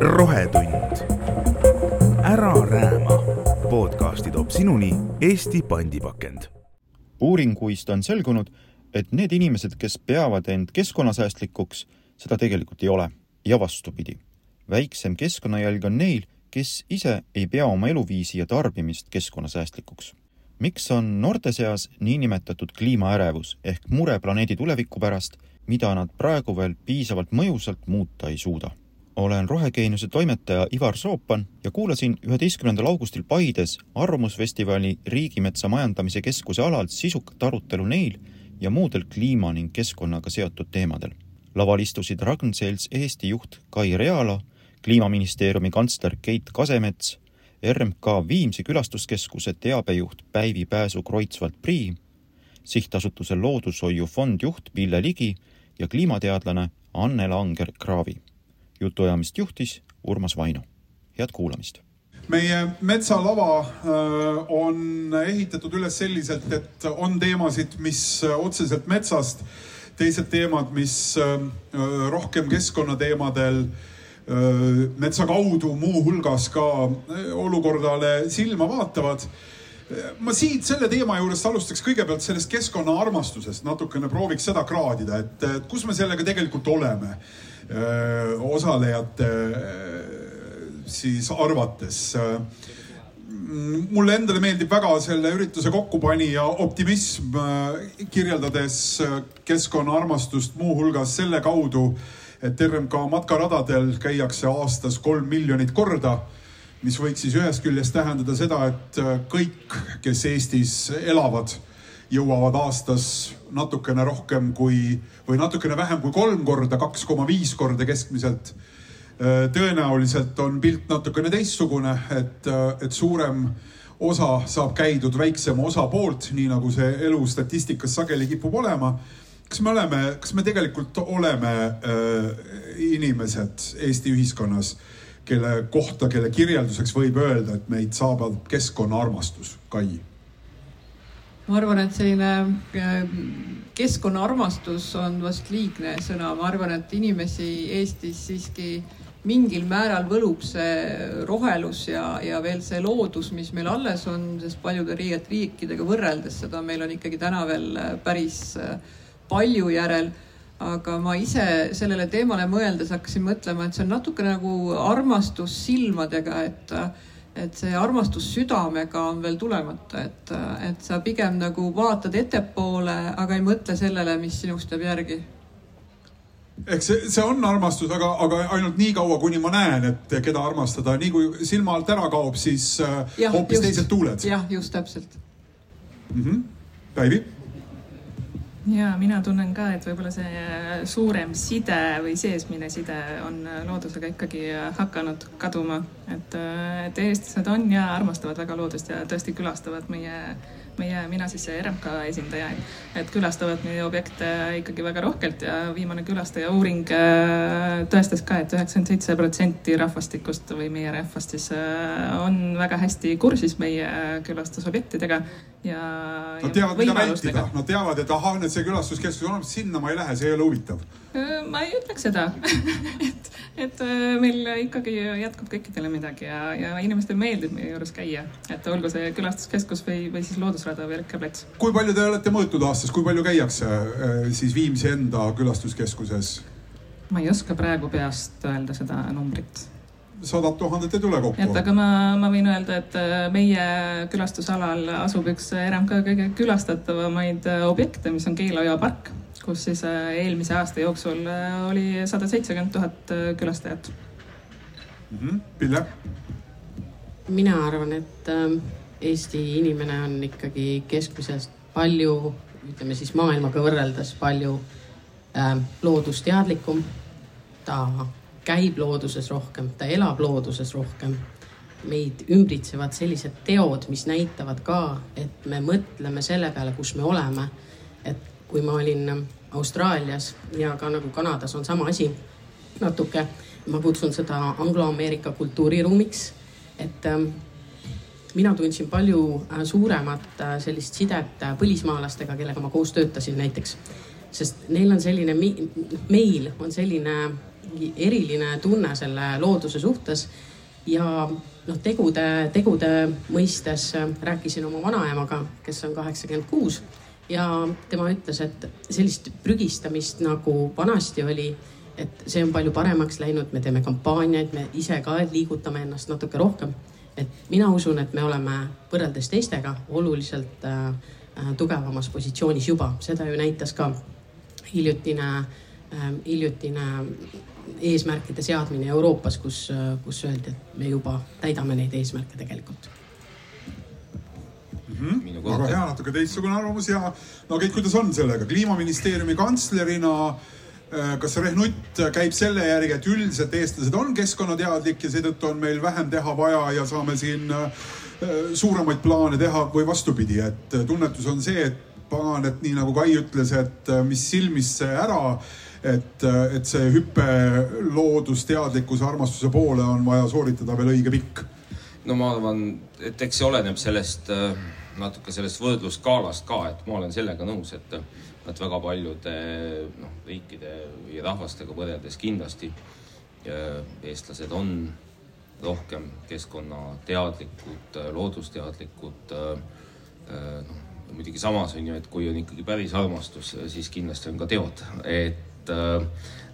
rohetund. ära rääma. podcasti toob sinuni Eesti pandipakend. uuringuist on selgunud, et need inimesed, kes peavad end keskkonnasäästlikuks, seda tegelikult ei ole ja vastupidi. väiksem keskkonnajälg on neil, kes ise ei pea oma eluviisi ja tarbimist keskkonnasäästlikuks. miks on noorte seas niinimetatud kliimaärevus ehk mure planeedi tuleviku pärast, mida nad praegu veel piisavalt mõjusalt muuta ei suuda? olen Rohegeeniuse toimetaja Ivar Soopan ja kuulasin üheteistkümnendal augustil Paides Arvamusfestivali Riigimetsa Majandamise Keskuse alal sisukat arutelu neil ja muudel kliima ning keskkonnaga seotud teemadel. laval istusid Ragn-Selts Eesti juht Kai Realo, kliimaministeeriumi kantsler Keit Kasemets, RMK Viimsi külastuskeskuse teabejuht Päivi Pääsu-Kreutzwald-Prii, sihtasutuse Loodushoiu fond juht Pille Ligi ja kliimateadlane Anne Langer-Kraavi jutuajamist juhtis Urmas Vaino. head kuulamist! meie metsalava äh, on ehitatud üles selliselt, et on teemasid, mis otseselt metsast, teised teemad, mis äh, rohkem keskkonnateemadel äh, metsa kaudu muuhulgas ka olukordale silma vaatavad ma siit selle teema juurest alustaks kõigepealt sellest keskkonnaarmastusest, natukene prooviks seda kraadida, et kus me sellega tegelikult oleme osalejate siis arvates. mulle endale meeldib väga selle ürituse kokkupanija optimism, kirjeldades keskkonnaarmastust muuhulgas selle kaudu, et RMK matkaradadel käiakse aastas kolm miljonit korda mis võiks siis ühest küljest tähendada seda, et kõik, kes Eestis elavad, jõuavad aastas natukene rohkem kui või natukene vähem kui kolm korda, kaks koma viis korda keskmiselt. tõenäoliselt on pilt natukene teistsugune, et, et suurem osa saab käidud väiksema osa poolt, nii nagu see elu statistikas sageli kipub olema. kas me oleme, kas me tegelikult oleme äh, inimesed Eesti ühiskonnas, kelle kohta, kelle kirjelduseks võib öelda, et meid saabab keskkonnaarmastus, Kai? ma arvan, et selline äh, keskkonnaarmastus on vast liigne sõna, ma arvan, et inimesi Eestis siiski mingil määral võlub see rohelus ja, ja veel see loodus, mis meil alles on, sest paljude riikidega võrreldes seda meil on ikkagi täna veel äh, päris äh, palju järel aga ma ise sellele teemale mõeldes hakkasin mõtlema, et see on natuke nagu armastus silmadega, et et see armastus südamega on veel tulemata, et, et sa pigem nagu vaatad ettepoole, aga ei mõtle sellele, mis sinust jääb järgi. eks see, see on armastus, aga, aga ainult nii kaua, kuni ma näen, et keda armastada, nii kui silma alt ära kaob, siis äh, ja, hoopis just, teised tuuled. jah, just täpselt mm. -hmm. Päivi ja mina tunnen ka, et võib-olla see suurem side või seesmine side on loodusega ikkagi hakanud kaduma. et, et eestlased on ja armastavad väga loodust ja tõesti külastavad meie meie, mina siis RMK esindaja, et külastavad meie objekte ikkagi väga rohkelt ja viimane külastaja uuring äh, tõestas ka et, et üheksakümmend seitse protsenti rahvastikust või meie rahvast siis äh, on väga hästi kursis meie külastusobjektidega ja. Nad teavad, mida vältida, nad teavad, et ahah, nüüd see külastuskeskus on olemas, sinna ma ei lähe, see ei ole huvitav. Äh, ma ei ütleks seda et, et meil ikkagi jätkub kõikidele midagi ja, ja inimestele meeldib meie juures käia, et olgu see külastuskeskus või, või siis loodus Jalgrada või Rikkeplats. kui palju te olete mõõtnud aastas, kui palju käiakse äh, siis Viimsi enda külastuskeskuses? ma ei oska praegu peast öelda seda numbrit sadat tuhandet ei tule kokku. et aga ma, ma võin öelda, et äh, meie külastusalal asub üks RMK kõige külastatavamaid äh, objekte, mis on Keila jõe park, kus siis eelmise aasta jooksul oli sada seitsekümmend tuhat külastajat mm. -hmm. Pille? mina arvan, et ähm, Eesti inimene on ikkagi keskmisest palju, ütleme siis maailmaga võrreldes palju äh, loodusteadlikum. ta käib looduses rohkem, ta elab looduses rohkem. meid ümbritsevad sellised teod, mis näitavad ka, et me mõtleme selle peale, kus me oleme. et kui ma olin Austraalias ja ka nagu Kanadas on sama asi natuke, ma kutsun seda angloameerika kultuuriruumiks, et ähm, mina tundsin palju äh, suuremat äh, sellist sidet äh, põlismaalastega, kellega ma koos töötasin näiteks. sest neil on selline, meil on selline eriline tunne selle looduse suhtes ja noh, tegude, tegude mõistes rääkisin oma vanaemaga, kes on kaheksakümmend kuus ja tema ütles, et sellist prügistamist nagu vanasti oli, et see on palju paremaks läinud, me teeme kampaaniaid, me ise ka liigutame ennast natuke rohkem. Et mina usun, et me oleme võrreldes teistega oluliselt äh, äh tugevamas positsioonis juba, seda ju näitas ka hiljutine äh,, hiljutine eesmärkide seadmine Euroopas, kus, kus öeldi, et me juba täidame neid eesmärke tegelikult mm. -hmm. väga hea, natuke teistsugune arvamus ja no Keit, kuidas on sellega, kliimaministeeriumi kantslerina äh, kas Rehnutt käib selle järgi, et üldiselt eestlased on keskkonnateadlik ja seetõttu on meil vähem teha vaja ja saame siin äh, suuremaid plaane teha või vastupidi, et tunnetus on see, et pagan, et nii nagu Kai ütles, et äh, mis silmisse ära, et, et see hüpe loodusteadlikkuse armastuse poole on vaja sooritada veel õige pikk. no ma arvan, et eks see oleneb sellest äh natuke sellest võrdlusskaalast ka, et ma olen sellega nõus, et, et väga paljude noh, riikide või rahvastega võrreldes kindlasti eestlased on rohkem keskkonnateadlikud, loodusteadlikud. noh, muidugi samas on ju, et kui on ikkagi päris armastus, siis kindlasti on ka teod, et,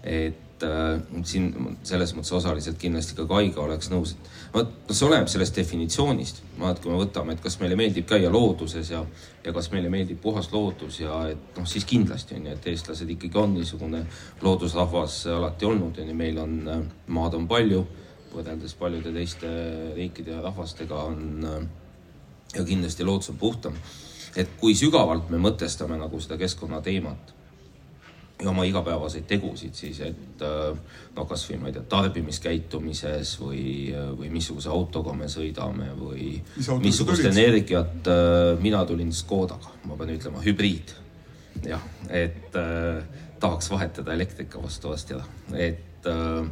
et et äh, siin selles mõttes osaliselt kindlasti ka Kaiga oleks nõus, et vot see oleneb sellest definitsioonist. vaat kui me võtame, et kas meile meeldib käia looduses ja, ja kas meile meeldib puhas loodus ja et noh, siis kindlasti on ju, et eestlased ikkagi on niisugune loodusrahvas alati olnud on ju, meil on äh, maad on palju võrreldes paljude teiste riikide ja rahvastega on äh, ja kindlasti loodus on puhtam. et kui sügavalt me mõtestame nagu seda keskkonnateemat oma igapäevaseid tegusid siis, et äh, no kasvõi ma ei tea, tarbimiskäitumises või, või missuguse autoga me sõidame või missugust energiat. Äh, mina tulin Škodaga, ma pean ütlema, hübriid. jah, et äh, tahaks vahetada elektrika vastu vast jah, et äh,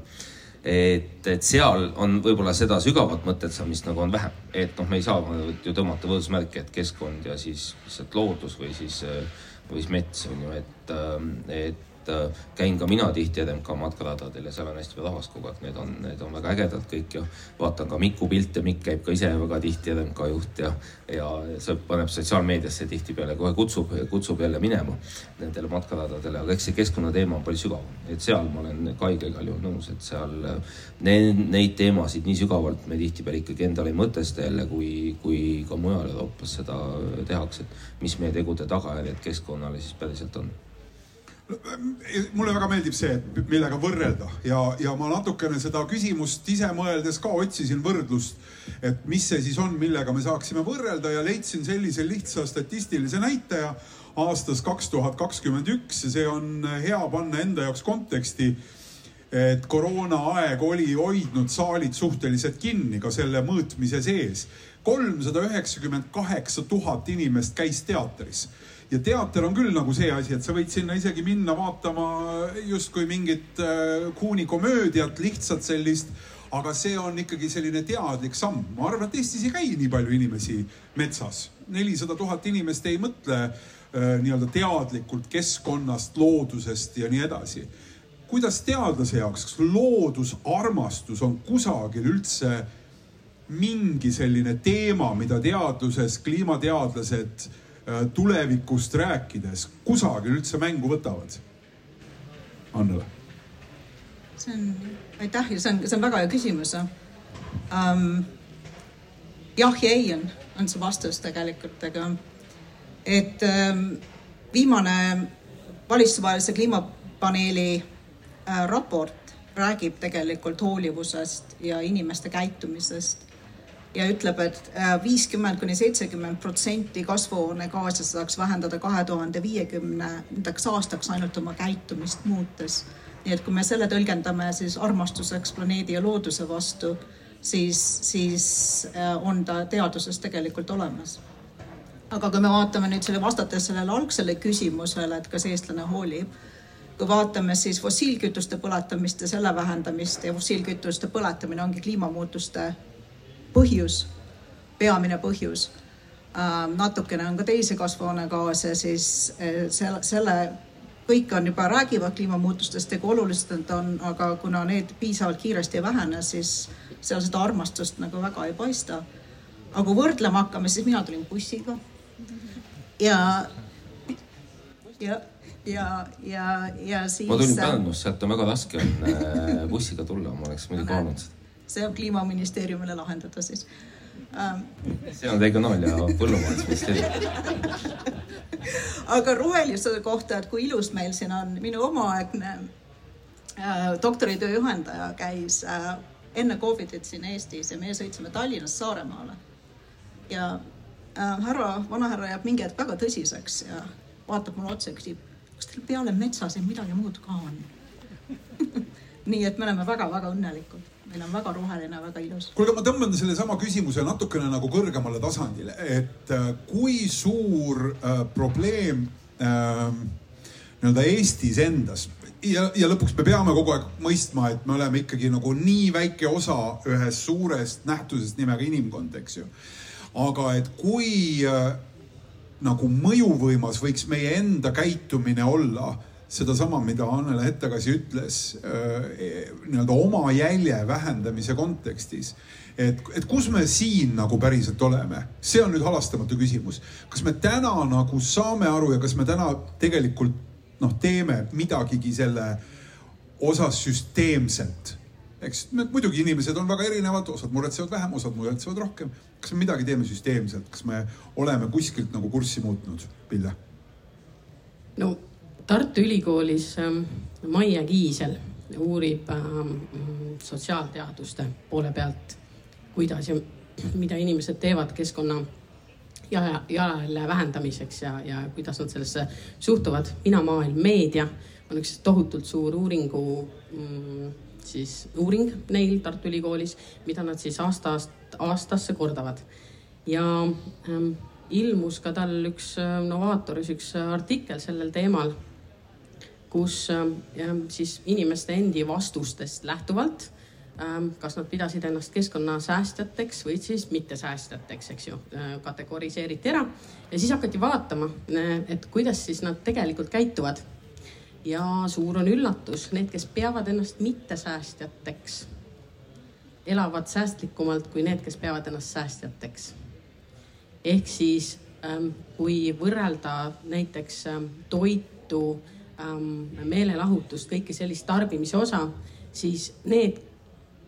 et, et seal on võib-olla seda sügavat mõtetsamist nagu on vähem, et noh, me ei saa ju tõmmata võrdusmärki, et keskkond ja siis lihtsalt loodus või siis äh, või siis mets on ju, et, ähm, et äh, käin ka mina tihti RMK matkaradadel ja seal on hästi palju rahvast kogu aeg, need on, need on väga ägedad kõik ja vaatan ka Miku pilte, Mikk käib ka ise väga tihti RMK juht ja, ja see paneb sotsiaalmeediasse tihtipeale kohe kutsub, kutsub jälle minema nendele matkaradadele, aga eks see keskkonnateema on palju sügavam, et seal ma olen Kaiga igal juhul nõus, et seal need, neid teemasid nii sügavalt me tihtipeale ikkagi endale ei mõtesta jälle, kui, kui ka mujal Euroopas seda tehakse, et mis meie tegude tagajärjed keskkonnale siis päriselt on mulle väga meeldib see, et millega võrrelda ja, ja ma natukene seda küsimust ise mõeldes ka otsisin võrdlust, et mis see siis on, millega me saaksime võrrelda ja leidsin sellise lihtsa statistilise näitaja aastast kaks tuhat kakskümmend üks ja see on hea panna enda jaoks konteksti. et koroonaaeg oli hoidnud saalid suhteliselt kinni ka selle mõõtmise sees. kolmsada üheksakümmend kaheksa tuhat inimest käis teatris ja teater on küll nagu see asi, et sa võid sinna isegi minna vaatama justkui mingit äh, komöödiat, lihtsalt sellist aga see on ikkagi selline teadlik samm. ma arvan, et Eestis ei käi nii palju inimesi metsas. nelisada tuhat inimest ei mõtle äh, nii-öelda teadlikult keskkonnast, loodusest ja nii edasi. kuidas teadlase jaoks, kas loodusarmastus on kusagil üldse mingi selline teema, mida teadluses kliimateadlased Äh, tulevikust rääkides kusagil üldse mängu võtavad? Annele. see on, aitäh ja see on, see on väga hea küsimus um,. jah ja ei on, on see vastus tegelikult, aga et um, viimane valitsustevahelise kliimapaneeli äh, raport räägib tegelikult hoolivusest ja inimeste käitumisest ja ütleb et, et äh, viiskümmend kuni seitsekümmend protsenti kasvuhoonegaase saaks vähendada kahe tuhande viiekümnendaks aastaks ainult oma käitumist muutes. nii et kui me selle tõlgendame siis armastuseks planeedi ja looduse vastu, siis, siis äh, on ta teaduses tegelikult olemas. aga kui me vaatame nüüd selle, vastates sellele algsele küsimusele, et kas eestlane hoolib kui vaatame siis fossiilkütuste põletamist ja selle vähendamist ja fossiilkütuste põletamine ongi kliimamuutuste põhjus, peamine põhjus. Ähm, natukene on ka teisi kasvuhoonegaase, siis äh, selle, selle kõik on juba, räägivad kliimamuutustest ja kui olulised nad on, aga kuna need piisavalt kiiresti ei vähene, siis seal seda armastust nagu väga ei paista. aga kui võrdlema hakkame, siis mina tulin bussiga ja, ja ja, ja, ja siis. ma tulin Pärnust, sealt on väga raske on äh, bussiga tulla, ma oleks muidugi olnud seda. See on kliimaministeeriumile lahendada siis. Ähm.. see on regionaal- ja põllumajandusministeerium. Aga rohelisuse kohta, et kui ilus meil siin on, minu omaaegne äh, doktoritöö juhendaja käis äh, enne Covidit siin Eestis ja meie sõitsime Tallinnast Saaremaale. ja äh, härra, vanahärra jääb mingi hetk väga tõsiseks ja vaatab mulle otsa ja küsib, kas teil peale metsa siin midagi muud ka on? Nii et me oleme väga-väga õnnelikud, meil on väga roheline, väga ilus. kuulge, ma tõmban sellesama küsimuse natukene nagu kõrgemale tasandile, et äh, kui suur äh, probleem äh, nii-öelda Eestis endas ja, ja lõpuks me peame kogu aeg mõistma, et me oleme ikkagi nagu nii väike osa ühest suurest nähtusest nimega inimkond, eks ju. aga et kui äh, nagu mõjuvõimas võiks meie enda käitumine olla sedasama, mida Annele Hettekasi ütles äh, nii-öelda oma jälje vähendamise kontekstis. et, et kus me siin nagu päriselt oleme, see on nüüd halastamatu küsimus. kas me täna nagu saame aru ja kas me täna tegelikult noh, teeme midagigi selle osas süsteemselt eks muidugi inimesed on väga erinevad, osad muretsevad vähem, osad muretsevad rohkem. kas me midagi teeme süsteemselt, kas me oleme kuskilt nagu kurssi muutnud, Pille? no Tartu Ülikoolis ähm, Maie Kiisel uurib ähm, sotsiaalteaduste poole pealt, kuidas ja mida inimesed teevad keskkonna jalajälje vähendamiseks ja, ja kuidas nad sellesse suhtuvad. mina maailm meedia on üks tohutult suur uuringu mm, siis uuring neil Tartu Ülikoolis, mida nad siis aastast aastasse kordavad. ja ähm, ilmus ka tal üks äh, Novatoris üks artikkel sellel teemal, kus äh, siis inimeste endi vastustest lähtuvalt ähm, kas nad pidasid ennast keskkonnasäästjateks või siis mittesäästjateks, eks ju, äh, kategoriseeriti ära ja siis hakati vaatama, äh, et kuidas siis nad tegelikult käituvad ja suur on üllatus, need, kes peavad ennast mittesäästjateks, elavad säästlikumalt kui need, kes peavad ennast säästjateks. ehk siis ähm, kui võrrelda näiteks ähm, toitu, ähm, meelelahutust, kõike sellist tarbimise osa, siis need,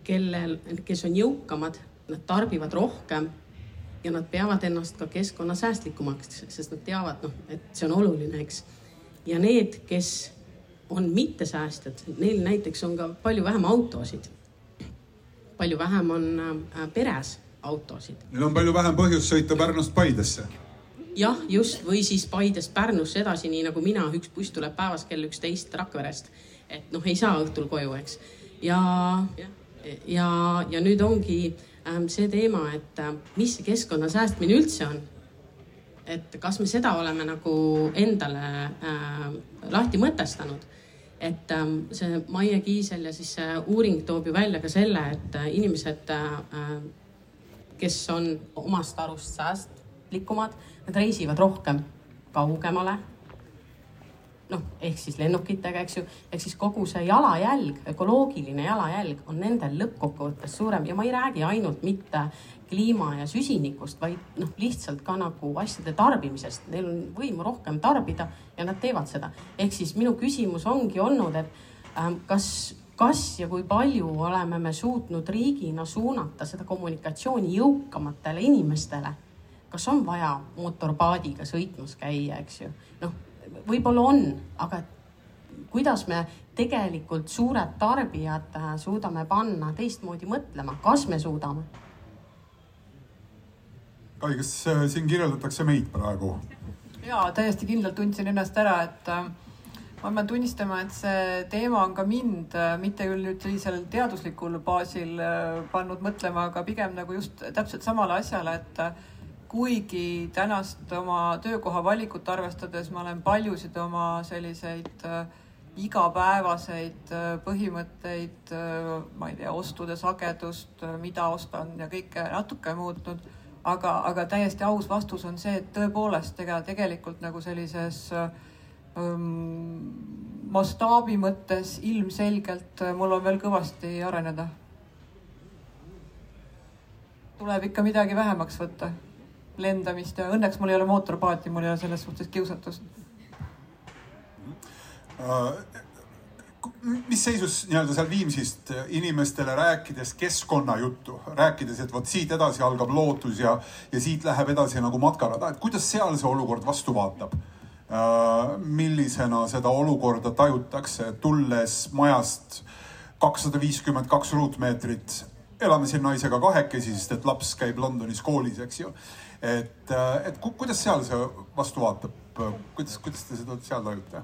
kellel, kes on jõukamad, nad tarbivad rohkem ja nad peavad ennast ka keskkonnasäästlikumaks, sest nad teavad, noh, et see on oluline, eks. ja need, kes on mittesäästjad, neil näiteks on ka palju vähem autosid. palju vähem on äh, peres autosid. Neil on palju vähem põhjust sõita Pärnust Paidesse. Jah, just või siis Paidest Pärnusse edasi, nii nagu mina, üks buss tuleb päevas kell üksteist Rakverest. et noh, ei saa õhtul koju, eks. ja, ja, ja, nüüd ongi ähm, see teema, et äh, mis see keskkonna säästmine üldse on et kas me seda oleme nagu endale äh, lahti mõtestanud et ähm, see Maie Kiisel ja siis see uuring toob ju välja ka selle, et äh, inimesed, äh, kes on omast arust säästlikumad, nad reisivad rohkem kaugemale. Noh, ehk siis lennukitega, eks ju, ehk siis kogu see jalajälg, ökoloogiline jalajälg on nendel lõppkokkuvõttes suurem. Ja ma ei räägi ainult mitte kliima ja süsinikust, vaid noh, lihtsalt ka nagu asjade tarbimisest. Neil on võimu rohkem tarbida ja nad teevad seda. ehk siis minu küsimus ongi olnud, et äh, kas, kas ja kui palju oleme me suutnud riigina suunata seda kommunikatsiooni jõukamatele inimestele kas on vaja mootorpaadiga sõitmas käia, eks ju. noh, võib-olla on, aga kuidas me tegelikult suured tarbijad äh, suudame panna teistmoodi mõtlema, kas me suudame? Kai, kas äh, siin kirjeldatakse meid praegu? ja täiesti kindlalt tundsin ennast ära, et äh, ma pean tunnistama, et see teema on ka mind mitte küll nüüd sellisel teaduslikul baasil pannud mõtlema, aga pigem nagu just täpselt samale asjale, et kuigi tänast oma töökoha valikut arvestades ma olen paljusid oma selliseid äh, igapäevaseid äh, põhimõtteid äh,, ma ei tea, ostude sagedust, mida ostan ja kõike natuke muutnud. aga, aga täiesti aus vastus on see, et tõepoolest, ega tegelikult nagu sellises äh, mastaabi mõttes ilmselgelt mul on veel kõvasti areneda. tuleb ikka midagi vähemaks võtta, lendamist ja õnneks mul ei ole mootorpaati, mul ei ole selles suhtes kiusatust uh mis seisus nii-öelda seal Viimsist inimestele rääkides keskkonnajuttu, rääkides, et vot siit edasi algab lootus ja, ja siit läheb edasi nagu matkarada, et kuidas seal see olukord vastu vaatab? Äh, millisena seda olukorda tajutakse, tulles majast kakssada viiskümmend kaks ruutmeetrit, elame siin naisega kahekesi, sest et laps käib Londonis koolis, eks ju. Et, äh, et kuidas seal see vastu vaatab, kuidas, kuidas te seda seal tajute?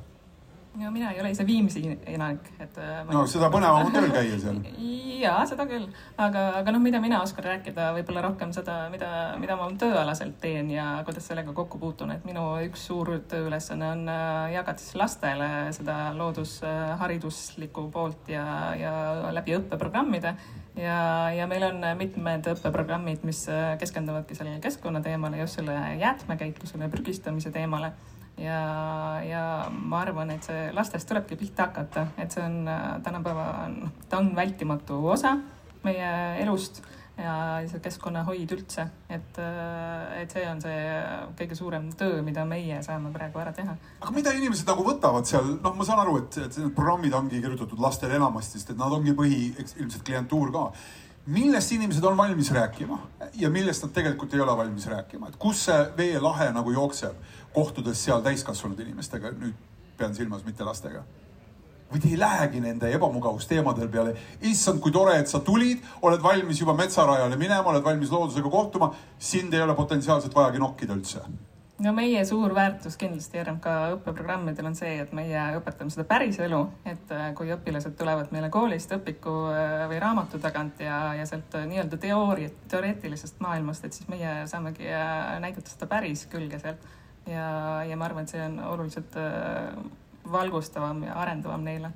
No mina ei ole ise Viimsi elanik, et. Äh, no seda põnevam on tööl käia seal. ja seda küll, aga, aga noh, mida mina oskan rääkida, võib-olla rohkem seda, mida, mida ma tööalaselt teen ja kuidas sellega kokku puutun, et minu üks suur tööülesanne on äh, jagada siis lastele seda loodushariduslikku poolt ja, ja läbi õppeprogrammide ja, ja meil on mitmed õppeprogrammid, mis äh, keskenduvadki sellele keskkonnateemale, just selle jäätmekäitlusele prügistamise teemale ja, ja ma arvan, et see lastest tulebki pihta hakata, et see on tänapäeva, noh, ta on vältimatu osa meie elust ja see keskkonnahoid üldse, et, et see on see kõige suurem töö, mida meie saame praegu ära teha. aga mida inimesed nagu võtavad seal, noh, ma saan aru, et, et need programmid ongi kirjutatud lastele enamasti, sest et nad ongi põhi, ilmselt klientuur ka millest inimesed on valmis rääkima ja millest nad tegelikult ei ole valmis rääkima, et kus see veelahe nagu jookseb kohtudes seal täiskasvanud inimestega, nüüd pean silmas mitte lastega. või te ei lähegi nende ebamugavusteemadel peale, issand, kui tore, et sa tulid, oled valmis juba metsarajale minema, oled valmis loodusega kohtuma, sind ei ole potentsiaalselt vajagi nokkida üldse no meie suur väärtus kindlasti RMK õppeprogrammidel on see, et meie õpetame seda päris elu, et äh, kui õpilased tulevad meile koolist õpiku äh, või raamatu tagant ja, ja sealt äh, nii-öelda teooria, teoreetilisest maailmast, et siis meie saamegi näidata seda päris külge sealt. ja, ja ma arvan, et see on oluliselt valgustavam ja arendavam neile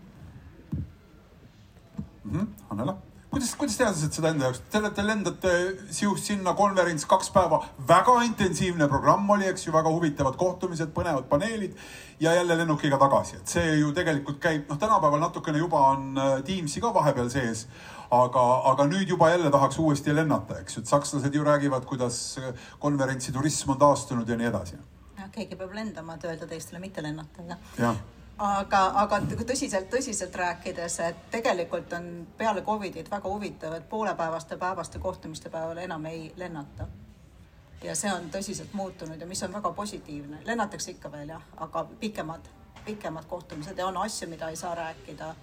mm. -hmm. Annela kuidas, kuidas teadlased seda enda jaoks, te olete, lendate siuh sinna konverents kaks päeva, väga intensiivne programm oli, eks ju, väga huvitavad kohtumised, põnevad paneelid ja jälle lennukiga tagasi, et see ju tegelikult käib, noh, tänapäeval natukene juba on äh, Teamsi ka vahepeal sees aga, aga nüüd juba jälle tahaks uuesti lennata, eks ju, et sakslased ju räägivad, kuidas äh, konverentsiturism on taastunud ja nii edasi. jah, keegi peab lendama, et öelda teistele mitte lennata, jah. Ja aga, aga tõsiselt, tõsiselt rääkides, et tegelikult on peale Covidit väga huvitav, et poolepäevaste päevaste kohtumiste päeval enam ei lennata. ja see on tõsiselt muutunud ja mis on väga positiivne, lennatakse ikka veel jah, aga pikemad, pikemad kohtumised ja on asju, mida ei saa rääkida.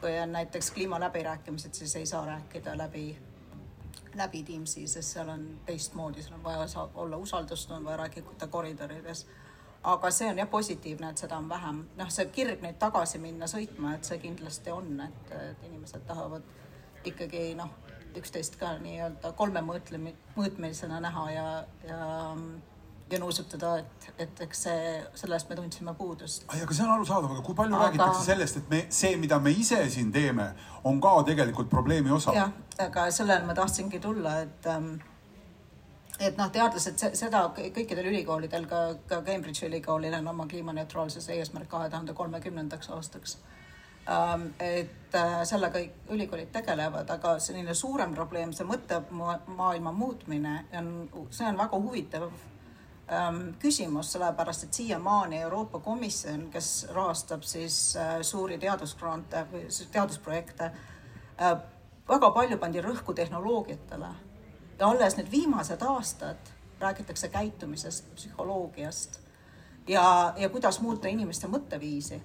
kui on näiteks kliimaläbirääkimised, siis ei saa rääkida läbi, läbi Teamsi, sest seal on teistmoodi, seal on vaja olla usaldust, on vaja rääkida koridorides aga see on jah positiivne, et seda on vähem. noh, see kirg nüüd tagasi minna sõitma, et see kindlasti on, et, et inimesed tahavad ikkagi noh, üksteist ka nii-öelda kolme mõõtlemi-, mõõtmelisena näha ja, ja ja nuusutada, et, et eks see, sellest me tundsime puudust. ai, aga see on arusaadav, aga kui palju aga... räägitakse sellest, et me, see, mida me ise siin teeme, on ka tegelikult probleemi osa? jah, aga sellele ma tahtsingi tulla, et ähm, et noh, teadlased seda kõikidel ülikoolidel, ka, ka Cambridge'i ülikoolil on oma kliimaneutraalsuse eesmärk kahe tuhande kolmekümnendaks aastaks. Ähm, et äh, sellega ülikoolid tegelevad, aga selline suurem probleem, see mõttemaailma muutmine on, see on väga huvitav ähm, küsimus, sellepärast et siiamaani Euroopa Komisjon, kes rahastab siis äh, suuri teadusgrante või teadusprojekte, äh, väga palju pandi rõhku tehnoloogiatele ja alles nüüd viimased aastad räägitakse käitumisest, psühholoogiast ja, ja kuidas muuta inimeste mõtteviisi.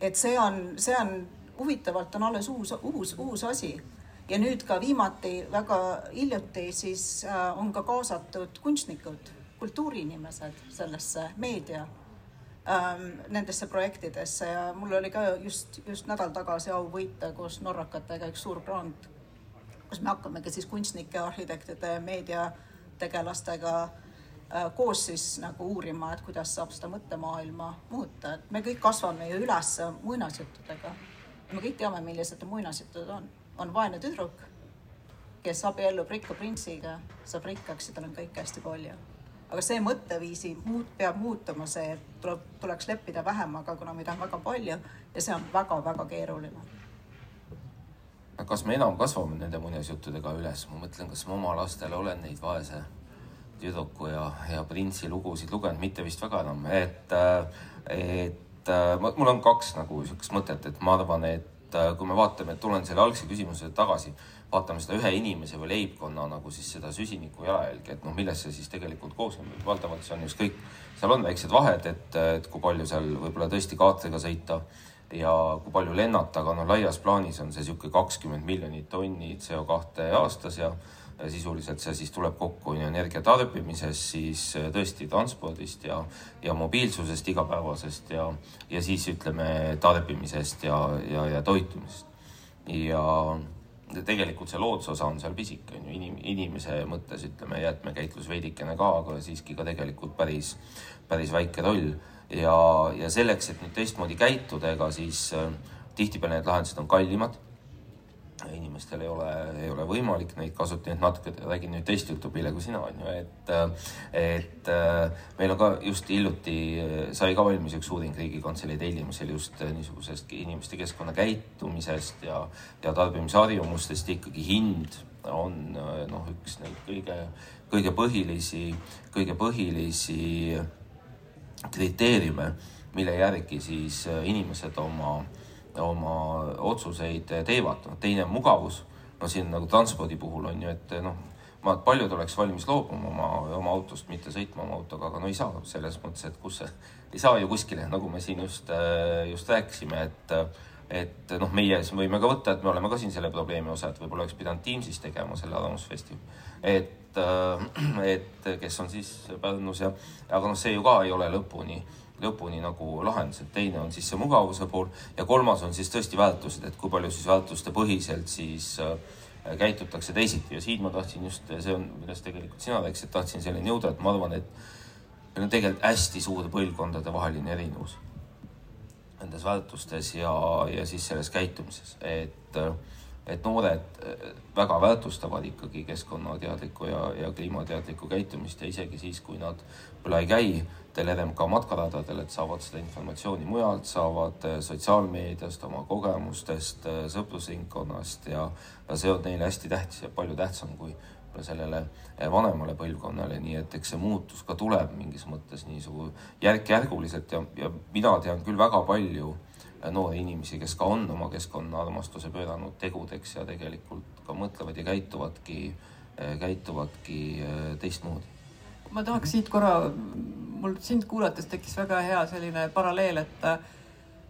et see on, see on huvitavalt on alles uus, uus, uus asi ja nüüd ka viimati väga hiljuti siis äh, on ka kaasatud kunstnikud, kultuuriinimesed sellesse meedia ähm, nendesse projektidesse ja mul oli ka just, just nädal tagasi au võita koos norrakatega üks suur grant kus me hakkamegi siis kunstnike, arhitektide, meediategelastega äh, koos siis nagu uurima, et kuidas saab seda mõttemaailma muuta, et me kõik kasvame ju üles muinasjuttudega. me kõik teame, millised muinasjutud on. on vaene tüdruk, kes abiellub rikka printsiga, saab rikkaks ja tal on kõike hästi palju. aga see mõtteviisi muut, peab muutuma, see, et tuleb, tuleks leppida vähemaga, kuna meid on väga palju ja see on väga-väga keeruline. Kas me enam kasvame nende muinasjuttudega üles, ma mõtlen, kas ma oma lastele olen neid vaese tüdruku ja, ja printsi lugusid lugenud, mitte vist väga enam, et, et mul on kaks nagu sihukest mõtet, et ma arvan, et kui me vaatame, tulen selle algse küsimuse tagasi vaatame seda ühe inimese või leibkonna nagu siis seda süsiniku jalajälge, et noh, millest see siis tegelikult koosneb, valdavalt see on just kõik, seal on väiksed vahed, et, et kui palju seal võib-olla tõesti kaatriga sõita ja kui palju lennata, aga noh, laias plaanis on see niisugune kakskümmend miljonit tonni CO2 aastas ja ja sisuliselt see siis tuleb kokku on ju energia tarbimisest, siis tõesti transpordist ja, ja mobiilsusest igapäevasest ja, ja siis ütleme tarbimisest ja, ja, ja toitumisest. ja tegelikult see loodusosa on seal pisike, on ju, inim-, inimese mõttes ütleme, jäätmekäitlus veidikene ka, aga siiski ka tegelikult päris, päris väike roll. Ja, ja selleks, et nüüd teistmoodi käituda, ega siis äh, tihtipeale need lahendused on kallimad. Inimestel ei ole, ei ole võimalik neid kasutada, nii et natuke räägin nüüd teist juttu, Pille, kui sina on ju, et, et meil on ka just hiljuti sai ka valmis üks uuring Riigikantselei tellimisel just niisugusest inimeste keskkonnakäitumisest ja, ja tarbimisharjumustest ikkagi hind on noh, üks neid kõige, kõige põhilisi, kõige põhilisi kriteeriume, mille järgi siis inimesed oma oma otsuseid teevad. teine on mugavus. no siin nagu transpordi puhul on ju, et noh, ma, paljud oleks valmis loobuma oma, oma autost, mitte sõitma oma autoga, aga no ei saa selles mõttes, et kus see, ei saa ju kuskile, nagu me siin just, just rääkisime, et et noh, meie võime ka võtta, et me oleme ka siin selle probleemi osa, et võib-olla oleks pidanud Teamsis tegema selle arvamusfestivali. et, et kes on siis Pärnus ja, aga noh, see ju ka ei ole lõpuni lõpuni nagu lahendus, et teine on siis see mugavuse pool ja kolmas on siis tõesti väärtused, et kui palju siis väärtuste põhiselt siis äh, käitutakse teisiti. Ja siin ma tahtsin just, see on, millest tegelikult sina rääkisid, tahtsin selleni jõuda, et ma arvan, et meil on tegelikult hästi suur põlvkondade vaheline erinevus nendes väärtustes ja, ja siis selles käitumises, et äh, et noored äh, väga väärtustavad ikkagi keskkonnateadlikku ja, ja kliimateadlikku käitumist ja isegi siis, kui nad võib-olla ei käi teil RMK matkaradadel, et saavad seda informatsiooni mujalt, saavad äh, sotsiaalmeediast, oma kogemustest, äh, sõprusringkonnast ja, ja see on neile hästi tähtis ja palju tähtsam kui sellele vanemale põlvkonnale, nii et eks see muutus ka tuleb mingis mõttes niisugune järk-järguliselt ja, ja mina tean küll väga palju noori inimesi, kes ka on oma keskkonnaarmastuse pööranud tegudeks ja tegelikult ka mõtlevad ja käituvadki, käituvadki äh, teistmoodi. ma tahaks siit korra, mul sind kuulates tekkis väga hea selline paralleel, et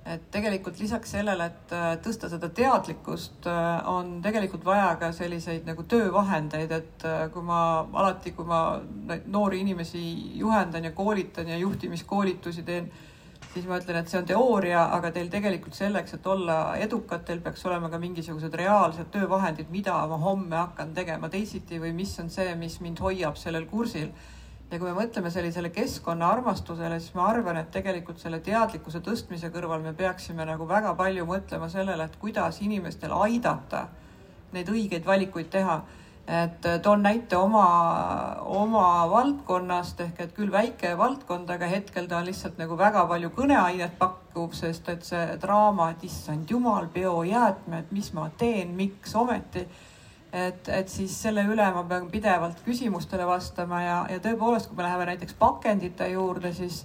et tegelikult lisaks sellele, et äh, tõsta seda teadlikkust, on tegelikult vaja ka selliseid nagu töövahendeid, et kui ma alati, kui ma noori inimesi juhendan ja koolitan ja juhtimiskoolitusi teen siis ma ütlen, et see on teooria, aga teil tegelikult selleks, et olla edukad, teil peaks olema ka mingisugused reaalsed töövahendid, mida ma homme hakkan tegema teisiti või mis on see, mis mind hoiab sellel kursil. ja kui me mõtleme sellisele keskkonnaarmastusele, siis ma arvan, et tegelikult selle teadlikkuse tõstmise kõrval me peaksime nagu väga palju mõtlema sellele, et kuidas inimestel aidata neid õigeid valikuid teha et äh, toon näite oma, oma valdkonnast ehk et küll väike valdkond, aga hetkel ta on lihtsalt nagu väga palju kõneainet pakkuv, sest et see draama, et issand jumal, biojäätmed, mis ma teen, miks ometi. et, et siis selle üle ma pean pidevalt küsimustele vastama ja, ja tõepoolest, kui me läheme näiteks pakendite juurde, siis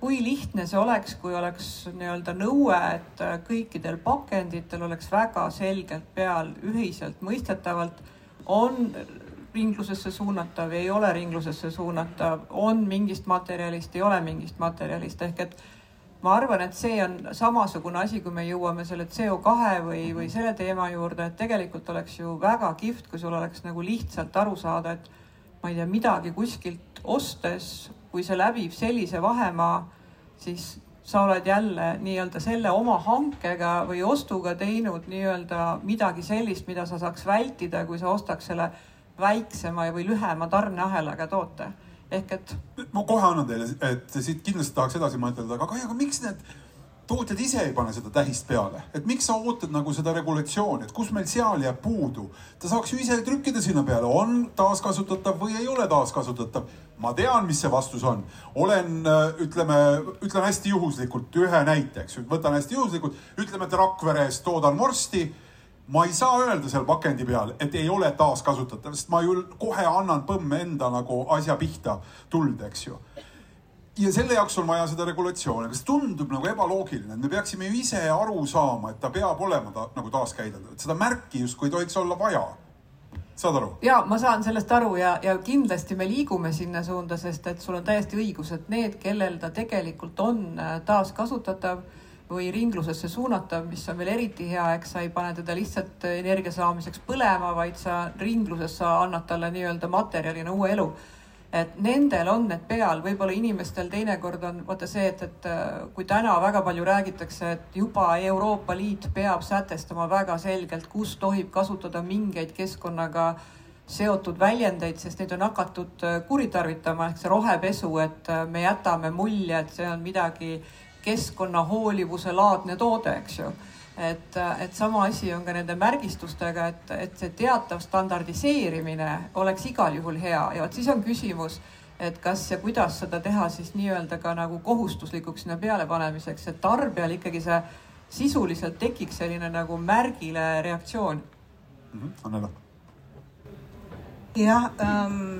kui lihtne see oleks, kui oleks nii-öelda nõue, et kõikidel pakenditel oleks väga selgelt peal ühiselt mõistetavalt on ringlusesse suunatav, ei ole ringlusesse suunatav, on mingist materjalist, ei ole mingist materjalist ehk et ma arvan, et see on samasugune asi, kui me jõuame selle CO2 või, või selle teema juurde, et tegelikult oleks ju väga kihvt, kui sul oleks nagu lihtsalt aru saada, et ma ei tea, midagi kuskilt ostes, kui see läbib sellise vahemaa, siis sa oled jälle nii-öelda selle oma hankega või ostuga teinud nii-öelda midagi sellist, mida sa saaks vältida, kui sa ostaks selle väiksema või lühema tarneahelaga toote. ehk et. ma kohe annan teile, et siit kindlasti tahaks edasi mõtelda, aga Kaia, aga miks need tootjad ise ei pane seda tähist peale, et miks sa ootad nagu seda regulatsiooni, et kus meil seal jääb puudu. ta saaks ju ise trükkida sinna peale, on taaskasutatav või ei ole taaskasutatav. ma tean, mis see vastus on. olen, ütleme, ütlen hästi juhuslikult ühe näite, eks ju, võtan hästi juhuslikult, ütleme, et Rakveres toodan vorsti ma ei saa öelda seal pakendi peal, et ei ole taaskasutatav, sest ma ju kohe annan põmme enda nagu asja pihta tuld, eks ju. Ja selle jaoks on vaja seda regulatsiooni, see tundub nagu ebaloogiline, et me peaksime ju ise aru saama, et ta peab olema ta, nagu taaskäideldav, et seda märki justkui ei tohiks olla vaja saad aru? ja ma saan sellest aru ja, ja kindlasti me liigume sinna suunda, sest et sul on täiesti õigus, et need, kellel ta tegelikult on äh, taaskasutatav või ringlusesse suunatav, mis on veel eriti hea, eks sa ei pane teda lihtsalt energia saamiseks põlema, vaid sa ringluses sa annad talle nii-öelda materjalina uue elu. Et nendel on need peal, võib-olla inimestel teinekord on vaata see, et, et äh, kui täna väga palju räägitakse, et juba Euroopa Liit peab sätestama väga selgelt, kus tohib kasutada mingeid keskkonnaga seotud väljendeid, sest neid on hakatud äh, kuritarvitama ehk see rohepesu, et äh, me jätame mulje, et see on midagi keskkonnahoolivuse laadne toode, eks ju. Et, et sama asi on ka nende märgistustega, et, et see teatav standardiseerimine oleks igal juhul hea ja vot siis on küsimus, et kas ja kuidas seda teha siis nii-öelda ka nagu kohustuslikuks sinna pealepanemiseks, et tarbijal ikkagi see sisuliselt tekiks selline nagu märgile reaktsioon mm. -hmm. Annela jah ähm,,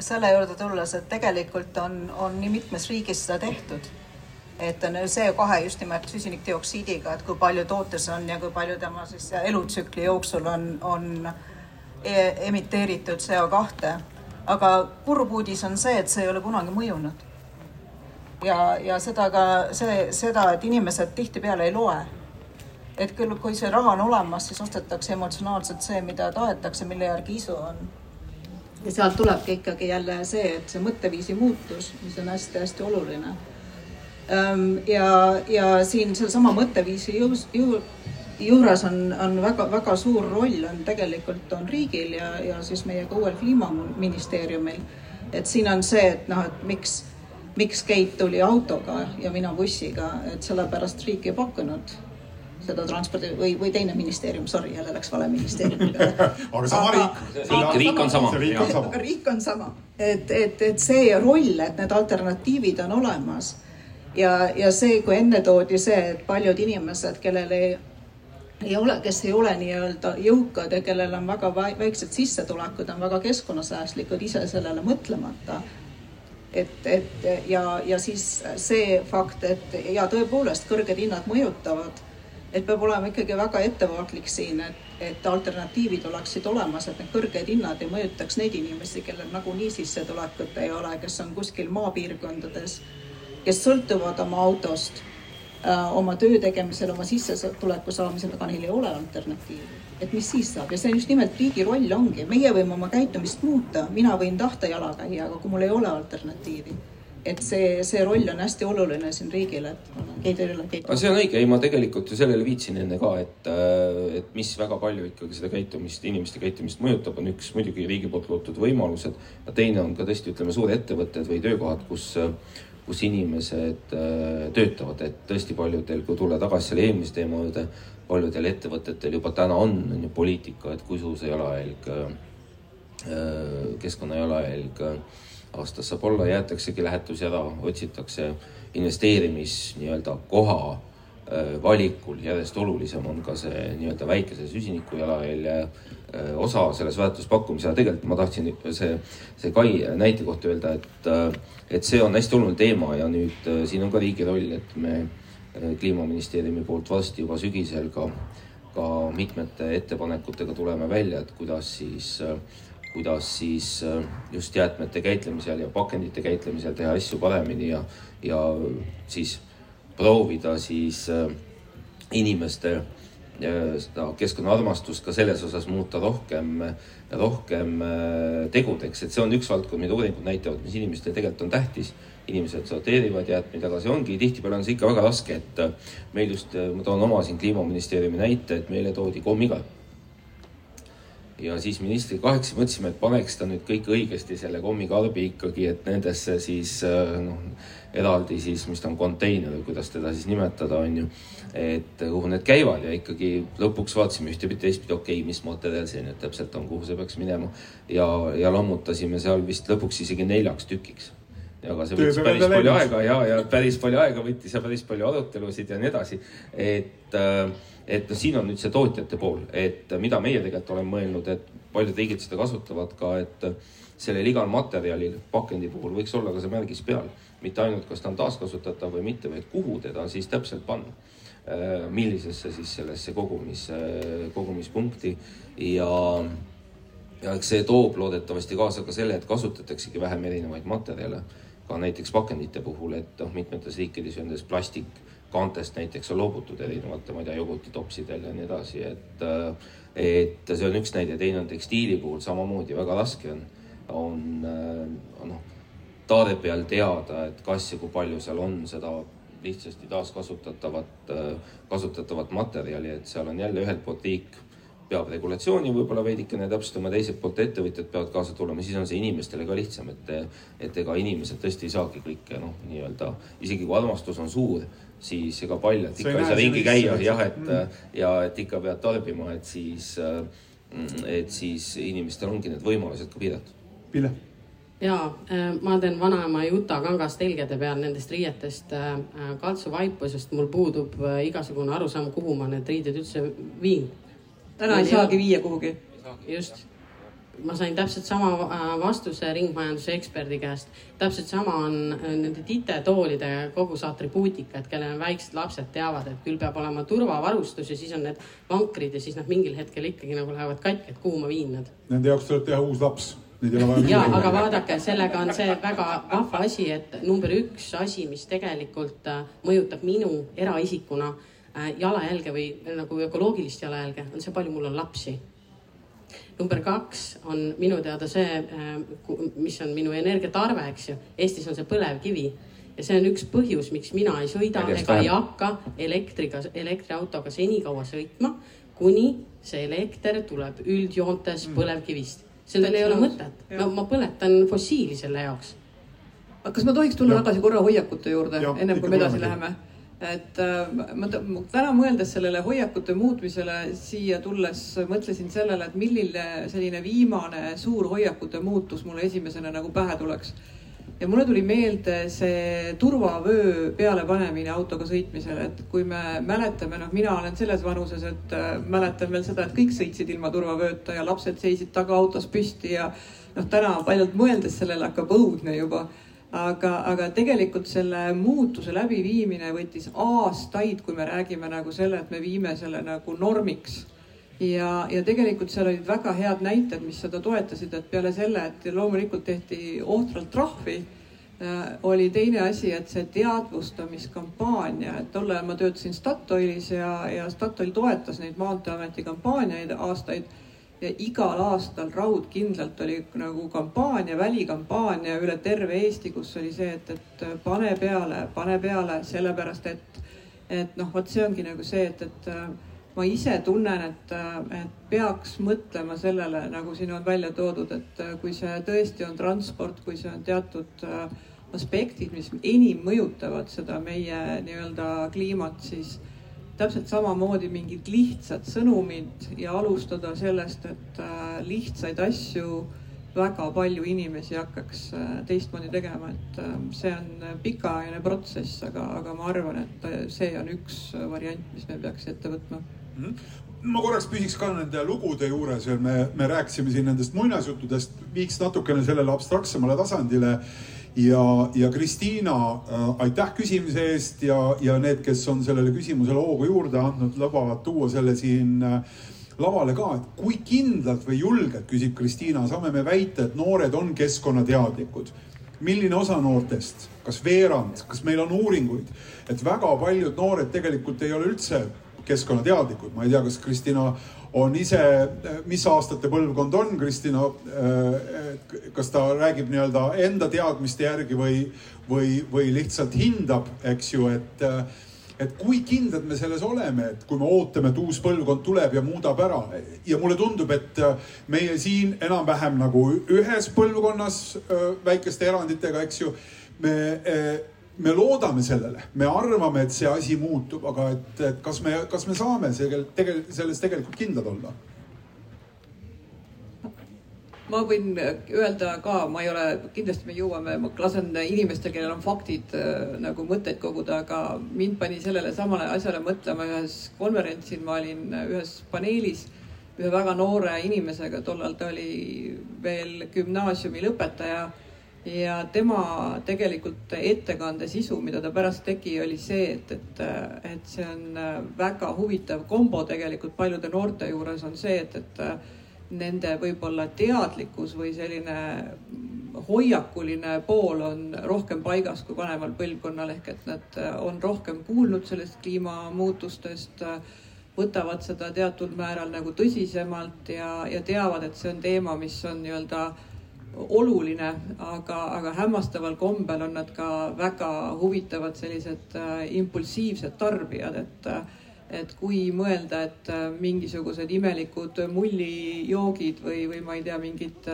selle juurde tulles, et tegelikult on, on nii mitmes riigis seda tehtud et on CO2 just nimelt süsinikdioksiidiga, et kui palju tootes on ja kui palju tema siis elutsükli jooksul on, on e emiteeritud CO2. aga kurb uudis on see, et see ei ole kunagi mõjunud. ja, ja seda ka see, seda, et inimesed tihtipeale ei loe. et küll, kui see raha on olemas, siis ostetakse emotsionaalselt see, mida tahetakse, mille järgi isu on ja sealt tulebki ikkagi jälle see, et see mõtteviisi muutus, mis on hästi-hästi oluline ja, ja siin sedasama mõtteviisi ju, ju, juures on, on väga-väga suur roll on tegelikult on riigil ja, ja siis meie ka uuel kliimaministeeriumil. et siin on see, et noh, et miks, miks Keit tuli autoga ja mina bussiga, et sellepärast riik ei pakkunud seda transpordi või, või teine ministeerium, sorry, jälle läks vale ministeeriumi peale. aga sama riik. riik, riik on sama. riik on sama. riik on sama, et, et, et see roll, et need alternatiivid on olemas ja, ja see, kui enne toodi see, et paljud inimesed, kellel ei, ei ole, kes ei ole nii-öelda jõukad ja kellel on väga väiksed sissetulekud, on väga keskkonnasäästlikud ise sellele mõtlemata. et, et ja, ja siis see fakt, et ja tõepoolest kõrged hinnad mõjutavad, et peab olema ikkagi väga ettevaatlik siin, et, et alternatiivid oleksid olemas, et need kõrged hinnad ei mõjutaks neid inimesi, kellel nagunii sissetulekut ei ole, kes on kuskil maapiirkondades kes sõltuvad oma autost äh, oma töö tegemisel, oma sissetuleku saamisel, aga neil ei ole alternatiivi. et mis siis saab ja see on just nimelt riigi roll ongi, meie võime oma käitumist muuta, mina võin tahta jala käia, aga kui mul ei ole alternatiivi, et see, see roll on hästi oluline siin riigile, et Keit ei ole Keit. see on õige, ei ma tegelikult ju sellele viitsin enne ka, et, äh, et mis väga palju ikkagi seda käitumist, inimeste käitumist mõjutab, on üks muidugi riigi poolt loodud võimalused ja teine on ka tõesti, ütleme, suurettevõtted või töökohad, kus äh, kus inimesed äh, töötavad, et tõesti paljudel, kui tulla tagasi selle eelmise teema juurde, paljudel ettevõtetel juba täna on, on ju poliitika, et kui suur see jalajälg, äh, keskkonna jalajälg aastas saab olla, jäetaksegi lähetusi ära, otsitakse investeerimis nii-öelda koha äh, valikul. Järjest olulisem on ka see nii-öelda väikese süsiniku jalajälje osa selles väärtuspakkumise ja tegelikult ma tahtsin see, see Kai näite kohta öelda, et et see on hästi oluline teema ja nüüd äh, siin on ka riigi roll, et me äh, kliimaministeeriumi poolt varsti juba sügisel ka, ka mitmete ettepanekutega tuleme välja, et kuidas siis, äh, kuidas siis just jäätmete käitlemisel ja pakendite käitlemisel teha asju paremini ja, ja siis proovida siis inimeste seda keskkonnaarmastust ka selles osas muuta rohkem, rohkem äh, tegudeks, et see on üks valdkond, mida uuringud näitavad, mis inimestele tegelikult on tähtis. inimesed sorteerivad jäätmeid, aga see ongi, tihtipeale on see ikka väga raske, et äh, meil just, äh, ma toon oma siin kliimaministeeriumi näite, et meile toodi kommiga. Ja siis ministriga kahekesi mõtlesime, et paneks ta nüüd kõik õigesti selle kommikarbi ikkagi, et nendesse siis noh, eraldi siis, mis ta on, konteiner või kuidas teda siis nimetada, on ju. et kuhu need käivad ja ikkagi lõpuks vaatasime ühtepidi, teistpidi, okei okay,, mis materjal see nüüd täpselt on, kuhu see peaks minema. ja, ja lammutasime seal vist lõpuks isegi neljaks tükiks aga see võttis päris palju aega ja, ja päris palju aega võttis ja päris palju arutelusid ja nii edasi. et, äh, et noh, siin on nüüd see tootjate pool, et mida meie tegelikult oleme mõelnud, et paljud riigid seda kasutavad ka, et sellel igal materjalil pakendi puhul võiks olla ka see märgis peal mitte ainult, kas ta on taaskasutatav või mitte, vaid kuhu teda siis täpselt panna. Äh, millisesse siis sellesse kogumis, kogumispunkti ja, ja eks see toob loodetavasti kaasa ka selle, et kasutataksegi vähem erinevaid materjale. ka näiteks pakendite puhul, et noh, mitmetes riikides on nendest plastikkaantest näiteks on loobutud erinevate, ma ei tea, jogurtitopsidel ja nii edasi, et äh, et see on üks näide, teine on tekstiili puhul samamoodi väga raske on, on äh, noh peal teada, et kas ja kui palju seal on seda lihtsasti taaskasutatavat, kasutatavat materjali, et seal on jälle ühelt poolt riik peab regulatsiooni võib-olla veidikene täpsustama, teiselt poolt ettevõtjad peavad kaasa tulema, siis on see inimestele ka lihtsam, et, et ega inimesed tõesti ei saagi kõike noh, nii-öelda isegi kui armastus on suur, siis ega paljalt ikka ei saa ringi käia jah, et mm. ja et ikka pead tarbima, et siis, et siis inimestel ongi need võimalused ka piiratud. Pille ja äh, ma teen vanaema Juta kangast telgede peal nendest riietest äh, äh, kaltsuvaipu, sest mul puudub igasugune arusaam, kuhu ma need riided üldse viin. Täna ei saagi viia kuhugi. just, ma sain täpselt sama vastuse ringmajanduse eksperdi käest. täpselt sama on nende titetoolide kogu see atribuutika, et kellel on väiksed lapsed, teavad, et küll peab olema turvavarustus ja siis on need vankrid ja siis nad mingil hetkel ikkagi nagu lähevad katki, et kuhu ma viin nad. Nende jaoks tuleb teha uus laps ei ja, aga vaadake, sellega on see väga vahva asi, et number üks asi, mis tegelikult äh, mõjutab minu eraisikuna äh, jalajälge või nagu ökoloogilist jalajälge, on see, palju mul on lapsi. number kaks on minu teada see, äh, mis on minu energiatarve, eks ju. Eestis on see põlevkivi ja see on üks põhjus, miks mina ei sõida ega ei hakka elektriga, elektriautoga senikaua sõitma, kuni see elekter tuleb üldjoontes mm. põlevkivist sellel ei ole mõtet, ma, ma põletan fossiili selle jaoks. kas ma tohiks tulla ja. tagasi korra hoiakute juurde, ennem kui me edasi läheme? Et äh, ma täna mõeldes sellele hoiakute muutmisele siia tulles mõtlesin sellele, et milline selline viimane suur hoiakute muutus mulle esimesena nagu pähe tuleks. Ja mulle tuli meelde see turvavöö pealepanemine autoga sõitmisel, et kui me mäletame, noh, mina olen selles vanuses, et äh, mäletan veel seda, et kõik sõitsid ilma turvavööta ja lapsed seisid tagaautos püsti ja noh, täna paljalt mõeldes sellele hakkab õudne juba aga, aga tegelikult selle muutuse läbiviimine võttis aastaid, kui me räägime nagu selle, et me viime selle nagu normiks. Ja, ja tegelikult seal olid väga head näited, mis seda toetasid, et peale selle, et loomulikult tehti ohtralt trahvi äh,, oli teine asi, et see teadvustamiskampaania, et tol ajal ma töötasin Statoilis ja, ja Statoil toetas neid Maanteeameti kampaaniaid aastaid ja igal aastal raudkindlalt oli nagu kampaania, välikampaania üle terve Eesti, kus oli see, et, et pane peale, pane peale, sellepärast et, et noh, vot see ongi nagu see, et, et ma ise tunnen, et, et peaks mõtlema sellele, nagu siin on välja toodud, et kui see tõesti on transport, kui see on teatud äh, aspektid, mis enim mõjutavad seda meie nii-öelda kliimat, siis täpselt samamoodi mingid lihtsad sõnumid ja alustada sellest, et äh, lihtsaid asju väga palju inimesi hakkaks äh, teistmoodi tegema, et see on pikaajaline protsess, aga, aga ma arvan, et see on üks variant, mis me peaks ette võtma Mhm. ma korraks püsiks ka nende lugude juures ja me, me rääkisime siin nendest muinasjuttudest, viiks natukene sellele abstraktsemale tasandile. Ja, ja Kristiina äh,, aitäh küsimise eest ja, ja need, kes on sellele küsimusele hoogu juurde andnud, lubavad tuua selle siin äh, lavale ka, et kui kindlalt või julgelt, küsib Kristiina, saame me väita, et noored on keskkonnateadlikud. Milline osa noortest, kas veerand, kas meil on uuringuid, et väga paljud noored tegelikult ei ole üldse keskkonnateadlikud, ma ei tea, kas Kristina on ise, mis aastate põlvkond on Kristina, kas ta räägib nii-öelda enda teadmiste järgi või, või, või lihtsalt hindab, eks ju, et et kui kindlad me selles oleme, et kui me ootame, et uus põlvkond tuleb ja muudab ära. Ja mulle tundub, et meie siin enam-vähem nagu ühes põlvkonnas väikeste eranditega, eks ju, me me loodame sellele, me arvame, et see asi muutub, aga et, et kas me, kas me saame segel, tegel, selles tegelikult kindlad olla? ma võin öelda ka, ma ei ole, kindlasti me jõuame, ma lasen inimestel, kellel on faktid äh, nagu mõtteid koguda, aga mind pani sellele samale asjale mõtlema ühes konverentsil, ma olin ühes paneelis ühe väga noore inimesega, tollal ta oli veel gümnaasiumi lõpetaja ja tema tegelikult ettekande sisu, mida ta pärast tegi, oli see, et, et, et see on väga huvitav kombo tegelikult paljude noorte juures on see, et, et nende võib-olla teadlikkus või selline hoiakuline pool on rohkem paigas kui vanemal põlvkonnal ehk et nad on rohkem kuulnud sellest kliimamuutustest, võtavad seda teatud määral nagu tõsisemalt ja, ja teavad, et see on teema, mis on nii-öelda oluline, aga, aga hämmastaval kombel on nad ka väga huvitavad sellised äh, impulsiivsed tarbijad, et äh, et kui mõelda, et äh, mingisugused imelikud mullijoogid või, või ma ei tea, mingid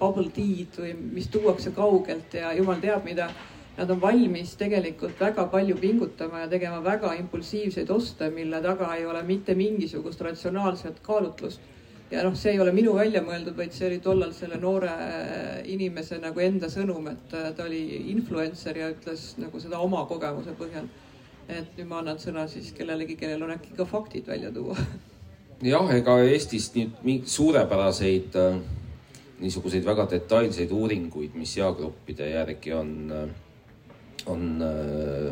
bubble tea'd või mis tuuakse kaugelt ja jumal teab mida, nad on valmis tegelikult väga palju pingutama ja tegema väga impulsiivseid oste, mille taga ei ole mitte mingisugust ratsionaalset kaalutlust ja noh, see ei ole minu välja mõeldud, vaid see oli tollal selle noore äh, inimese nagu enda sõnum, et äh, ta oli influencer ja ütles nagu seda oma kogemuse põhjal. et nüüd ma annan sõna siis kellelegi, kellel on äkki ka faktid välja tuua. jah, ega Eestis nii suurepäraseid äh, niisuguseid väga detailseid uuringuid, mis eagruppide järgi on, on,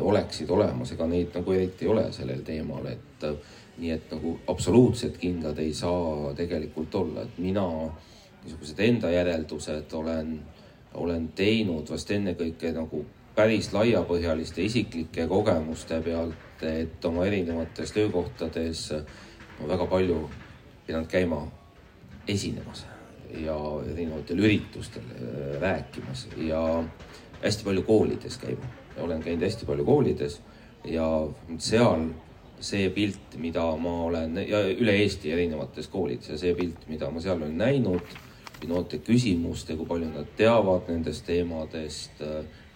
oleksid olemas, ega neid nagu eriti ei ole sellel teemal, et nii et nagu absoluutselt kindlad ei saa tegelikult olla, et mina niisugused enda järeldused olen, olen teinud vast ennekõike nagu päris laiapõhjaliste isiklike kogemuste pealt, et oma erinevates töökohtades ma väga palju pidanud käima esinemas ja erinevatel üritustel äh, rääkimas ja hästi palju koolides käima. Olen käinud hästi palju koolides ja seal see pilt, mida ma olen ja üle Eesti erinevates koolides ja see pilt, mida ma seal olen näinud, noorte küsimuste, kui palju nad teavad nendest teemadest,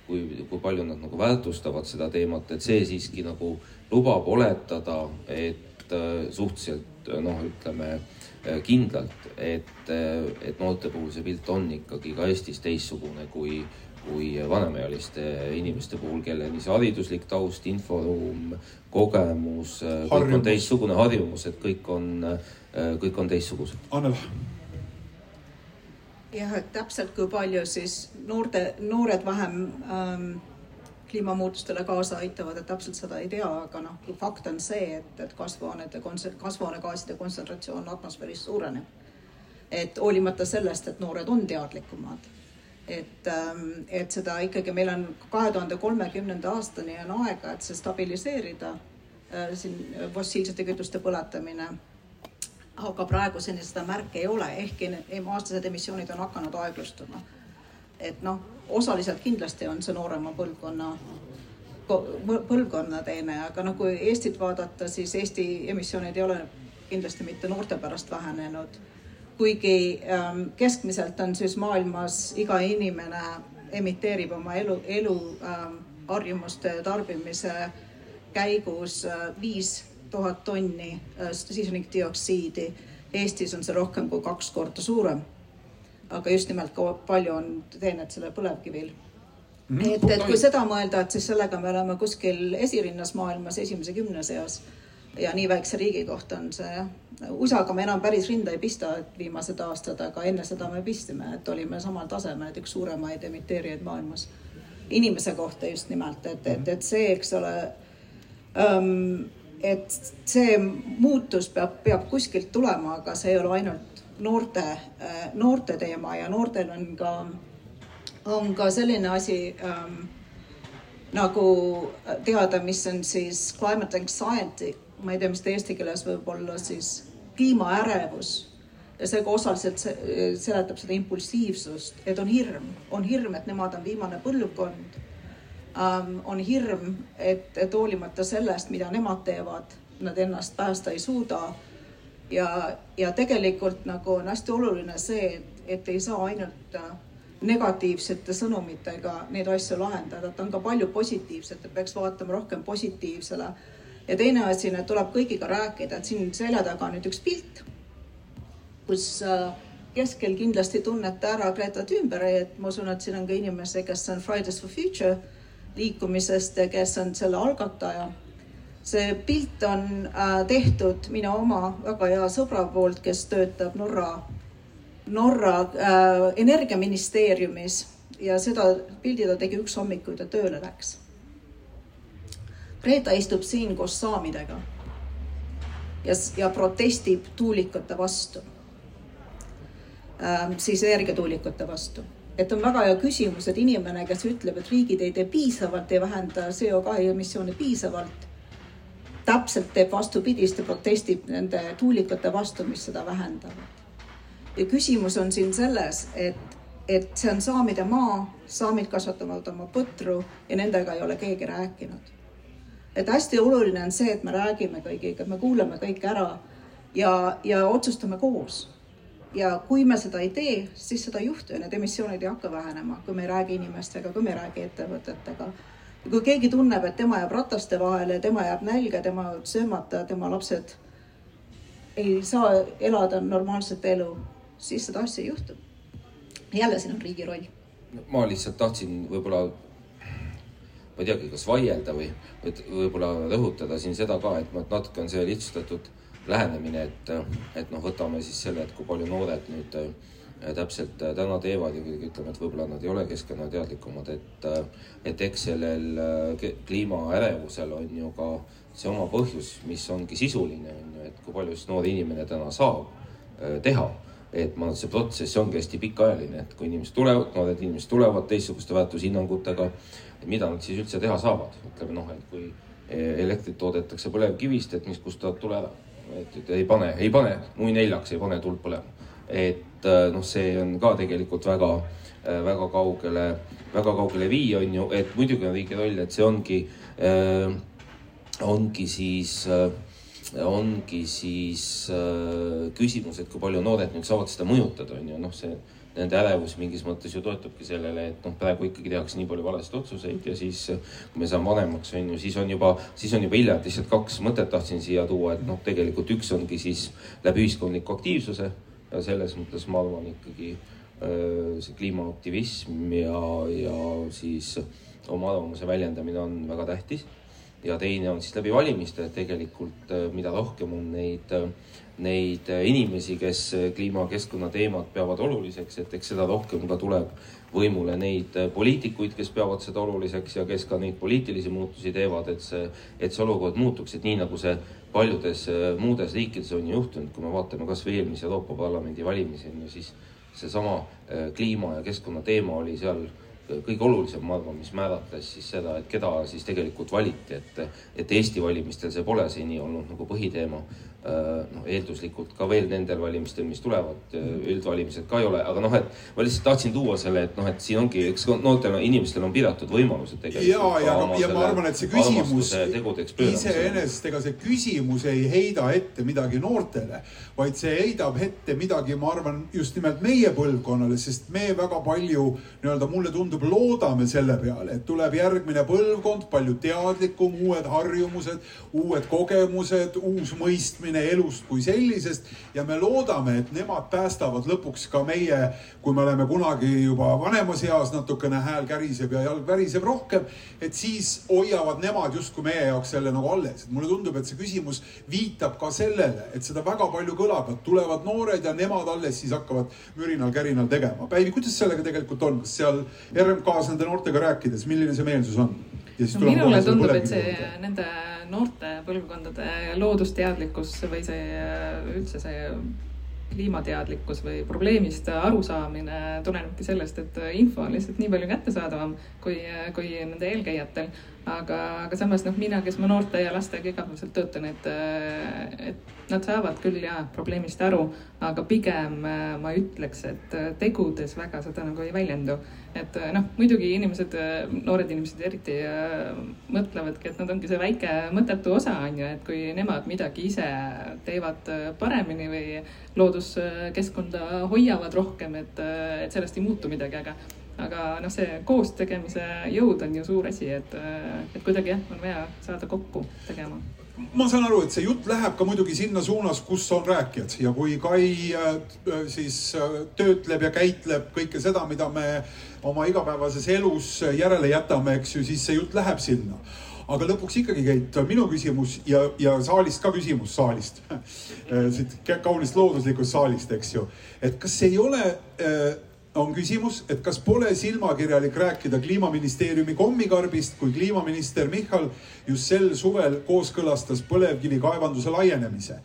kui, kui palju nad nagu väärtustavad seda teemat, et see siiski nagu lubab oletada, et äh, suhteliselt noh, ütleme äh, kindlalt, et, äh, et noorte puhul see pilt on ikkagi ka Eestis teistsugune kui kui vanemaealiste inimeste puhul, kellel nii see hariduslik taust, inforuum, kogemus, kõik on teistsugune harjumus, et kõik on, kõik on teistsugused. Annela. jah, et täpselt kui palju siis noorte, noored vähem ähm, kliimamuutustele kaasa aitavad, et täpselt seda ei tea, aga noh, fakt on see, et, et kasvuhoonete, kasvuhoonegaaside kontsentratsioon atmosfääris suureneb. et hoolimata sellest, et noored on teadlikumad et, ähm, et seda ikkagi meil on kahe tuhande kolmekümnenda aastani on aega, et see stabiliseerida, äh, siin fossiilsete kütuste põletamine. aga praeguseni seda märke ei ole, ehkki need aastased emissioonid on hakanud aeglustuma. et noh, osaliselt kindlasti on see noorema põlvkonna põlvkonna teene, aga noh, kui Eestit vaadata, siis Eesti emissioonid ei ole kindlasti mitte noorte pärast vähenenud kuigi ähm, keskmiselt on siis maailmas iga inimene emiteerib oma elu, elu ähm, tarbimise käigus äh, viis tuhat tonni äh, sisendikdioksiidi. Eestis on see rohkem kui kaks korda suurem. aga just nimelt kui palju on teenet sellel põlevkivil mm. et, et kui seda mõelda, et siis sellega me oleme kuskil esirinnas maailmas esimese kümne seas ja nii väikse riigi kohta on see jah. USA-ga me enam päris rinda ei pista, et viimased aastad, aga enne seda me pistsime, et olime samal tasemel, et üks suuremaid emiteerijaid maailmas. inimese kohta just nimelt, et, et, et see, eks ole ähm,. et see muutus peab, peab kuskilt tulema, aga see ei ole ainult noorte äh,, noorte teema ja noortel on ka, on ka selline asi ähm, nagu teada, mis on siis climate anxiety ma ei tea, mis ta eesti keeles võib olla siis kliimaärevus ja see ka osaliselt seletab seda impulsiivsust, et on hirm, on hirm, et nemad on viimane põlvkond, ähm, on hirm, et, et hoolimata sellest, mida nemad teevad, nad ennast päästa ei suuda. ja, ja tegelikult nagu on hästi oluline see, et, et ei saa ainult äh, negatiivsete sõnumitega neid asju lahendada, et on ka palju positiivset, et peaks vaatama rohkem positiivsele. Ja teine asi, tuleb kõigiga rääkida, et siin selja taga on nüüd üks pilt, kus äh, keskel kindlasti tunnete ära Greta Thunbergi, et ma usun, et siin on ka inimesi, kes on Fridays for Future liikumisest, kes on selle algataja. see pilt on äh, tehtud minu oma väga hea sõbra poolt, kes töötab Norra Norra äh, energiaministeeriumis ja seda pildi ta tegi üks hommik, kui ta tööle läks. Greta istub siin koos saamidega ja, ja protestib tuulikute vastu ähm,, siis energiatuulikute vastu. et on väga hea küsimus, et inimene, kes ütleb, et riigid ei tee piisavalt, ei vähenda CO2 emissioone piisavalt, täpselt teeb vastupidist ja protestib nende tuulikute vastu, mis seda vähendavad ja küsimus on siin selles, et, et see on saamide maa, saamid kasvatavad oma põtru ja nendega ei ole keegi rääkinud. Et hästi oluline on see, et me räägime kõigiga, me kuulame kõik ära ja, ja otsustame koos. ja kui me seda ei tee, siis seda ei juhtu ja need emissioonid ei hakka vähenema, kui me ei räägi inimestega, kui me ei räägi ettevõtetega. kui keegi tunneb, et tema jääb rataste vahele, tema jääb nälga, tema söömata, tema lapsed ei saa elada normaalset elu siis seda asja ei juhtu. jälle siin on riigi roll. ma lihtsalt tahtsin võib-olla, ma ei teagi, kas vaielda või, et võib-olla rõhutada siin seda ka, et natuke on see lihtsustatud lähenemine, et, et noh, võtame siis selle, et kui palju noored nüüd äh, täpselt äh, täna teevad ja ütleme, et võib-olla nad ei ole keskkonnateadlikumad, et, äh, et eks sellel kliimaärevusel on ju ka see oma põhjus, mis ongi sisuline, on ju, et kui palju siis noor inimene täna saab teha. Et ma, see protsess ongi hästi pikaajaline, et kui inimesed tulevad, noored inimesed tulevad teistsuguste väärtushinnangutega, mida nad siis üldse teha saavad, ütleme noh, et kui elektrit toodetakse põlevkivist, et mis, kust ta tuleb, et, et ei pane, ei pane mui neljaks, ei pane tuld põlema. et äh, noh, see on ka tegelikult väga, äh, väga kaugele, väga kaugele viia, on ju, et muidugi on riigi roll, et see ongi, ongi siis ongi siis äh, küsimus, et kui palju noored nüüd saavad seda mõjutada, on ju, noh, see nende ärevus mingis mõttes ju toetubki sellele, et noh, praegu ikkagi tehakse nii palju valesid otsuseid ja siis kui me saame vanemaks, on ju, siis on juba, siis on juba hilja, et lihtsalt kaks mõtet tahtsin siia tuua, et noh, tegelikult üks ongi siis läbi ühiskondliku aktiivsuse ja selles mõttes ma arvan ikkagi see kliimaaktivism ja, ja siis oma arvamuse väljendamine on väga tähtis. Ja teine on siis läbi valimiste, et tegelikult mida rohkem on neid, äh, neid äh, inimesi, kes kliima, keskkonna teemat peavad oluliseks, et eks seda rohkem ka tuleb võimule neid poliitikuid, kes peavad seda oluliseks ja kes ka neid poliitilisi muutusi teevad, et see, et see olukord muutuks, et nii nagu see paljudes muudes riikides on juhtunud, kui me vaatame kasvõi eelmise Euroopa Parlamendi valimisi on ju, siis seesama kliima ja keskkonna teema oli seal kõige olulisem, ma arvan, mis määratles siis seda, et keda siis tegelikult valiti, et, et Eesti valimistel see pole seni olnud nagu põhiteema. Äh, noh, eelduslikult ka veel nendel valimistel, mis tulevad, äh, üldvalimised ka ei ole, aga noh, et ma lihtsalt tahtsin tuua selle, et noh, et siin ongi, eks noortel inimestel on piiratud võimalused tegelikult. ja, ja, ja ma arvan, et see küsimus iseenesest, ega see küsimus ei heida ette midagi noortele, vaid see heidab ette midagi, ma arvan, just nimelt meie põlvkonnale, sest me väga palju nii-öelda mulle tundub, loodame selle peale, et tuleb järgmine põlvkond, palju teadlikum, uued harjumused, uued kogemused, uus mõistmine mõistmine elust kui sellisest ja me loodame, et nemad päästavad lõpuks ka meie, kui me oleme kunagi juba vanemas eas, natukene hääl käriseb ja jalg väriseb rohkem, et siis hoiavad nemad justkui meie jaoks selle nagu alles. mulle tundub, et see küsimus viitab ka sellele, et seda väga palju kõlab, et tulevad noored ja nemad alles siis hakkavad mürinal-kärinal tegema. Päivi, kuidas sellega tegelikult on, kas seal RMK-s nende noortega rääkides, milline see meelsus on? no minule tundub, et see nende noorte põlvkondade loodusteadlikkus või see üldse see kliimateadlikkus või probleemist arusaamine tulenebki sellest, et info on lihtsalt nii palju kättesaadavam kui, kui nende eelkäijatel. Aga, aga samas noh, mina, kes ma noorte ja lastega igapäevaselt töötan, et, et nad saavad küll ja probleemist aru, aga pigem ma ütleks, et tegudes väga seda nagu ei väljendu. et noh, muidugi inimesed, noored inimesed eriti mõtlevadki, et nad ongi see väike mõttetu osa on ju, et kui nemad midagi ise teevad paremini või looduskeskkonda hoiavad rohkem, et, et sellest ei muutu midagi, aga, aga noh, see koos tegemise jõud on ju suur asi, et, et kuidagi jah, on vaja saada kokku tegema. Ma saan aru, et see jutt läheb ka muidugi sinna suunas, kus on rääkijad. Ja kui Kai äh, siis äh, töötleb ja käitleb kõike seda, mida me oma igapäevases elus järele jätame, eks ju, siis see jutt läheb sinna. Aga lõpuks ikkagi, Keit, minu küsimus ja, ja saalist ka küsimus saalist. Siit kaunist looduslikust saalist, eks ju. et kas ei ole äh, on küsimus, et kas pole silmakirjalik rääkida kliimaministeeriumi kommikarbist, kui kliimaminister Michal just sel suvel kooskõlastas põlevkivi kaevanduse laienemise.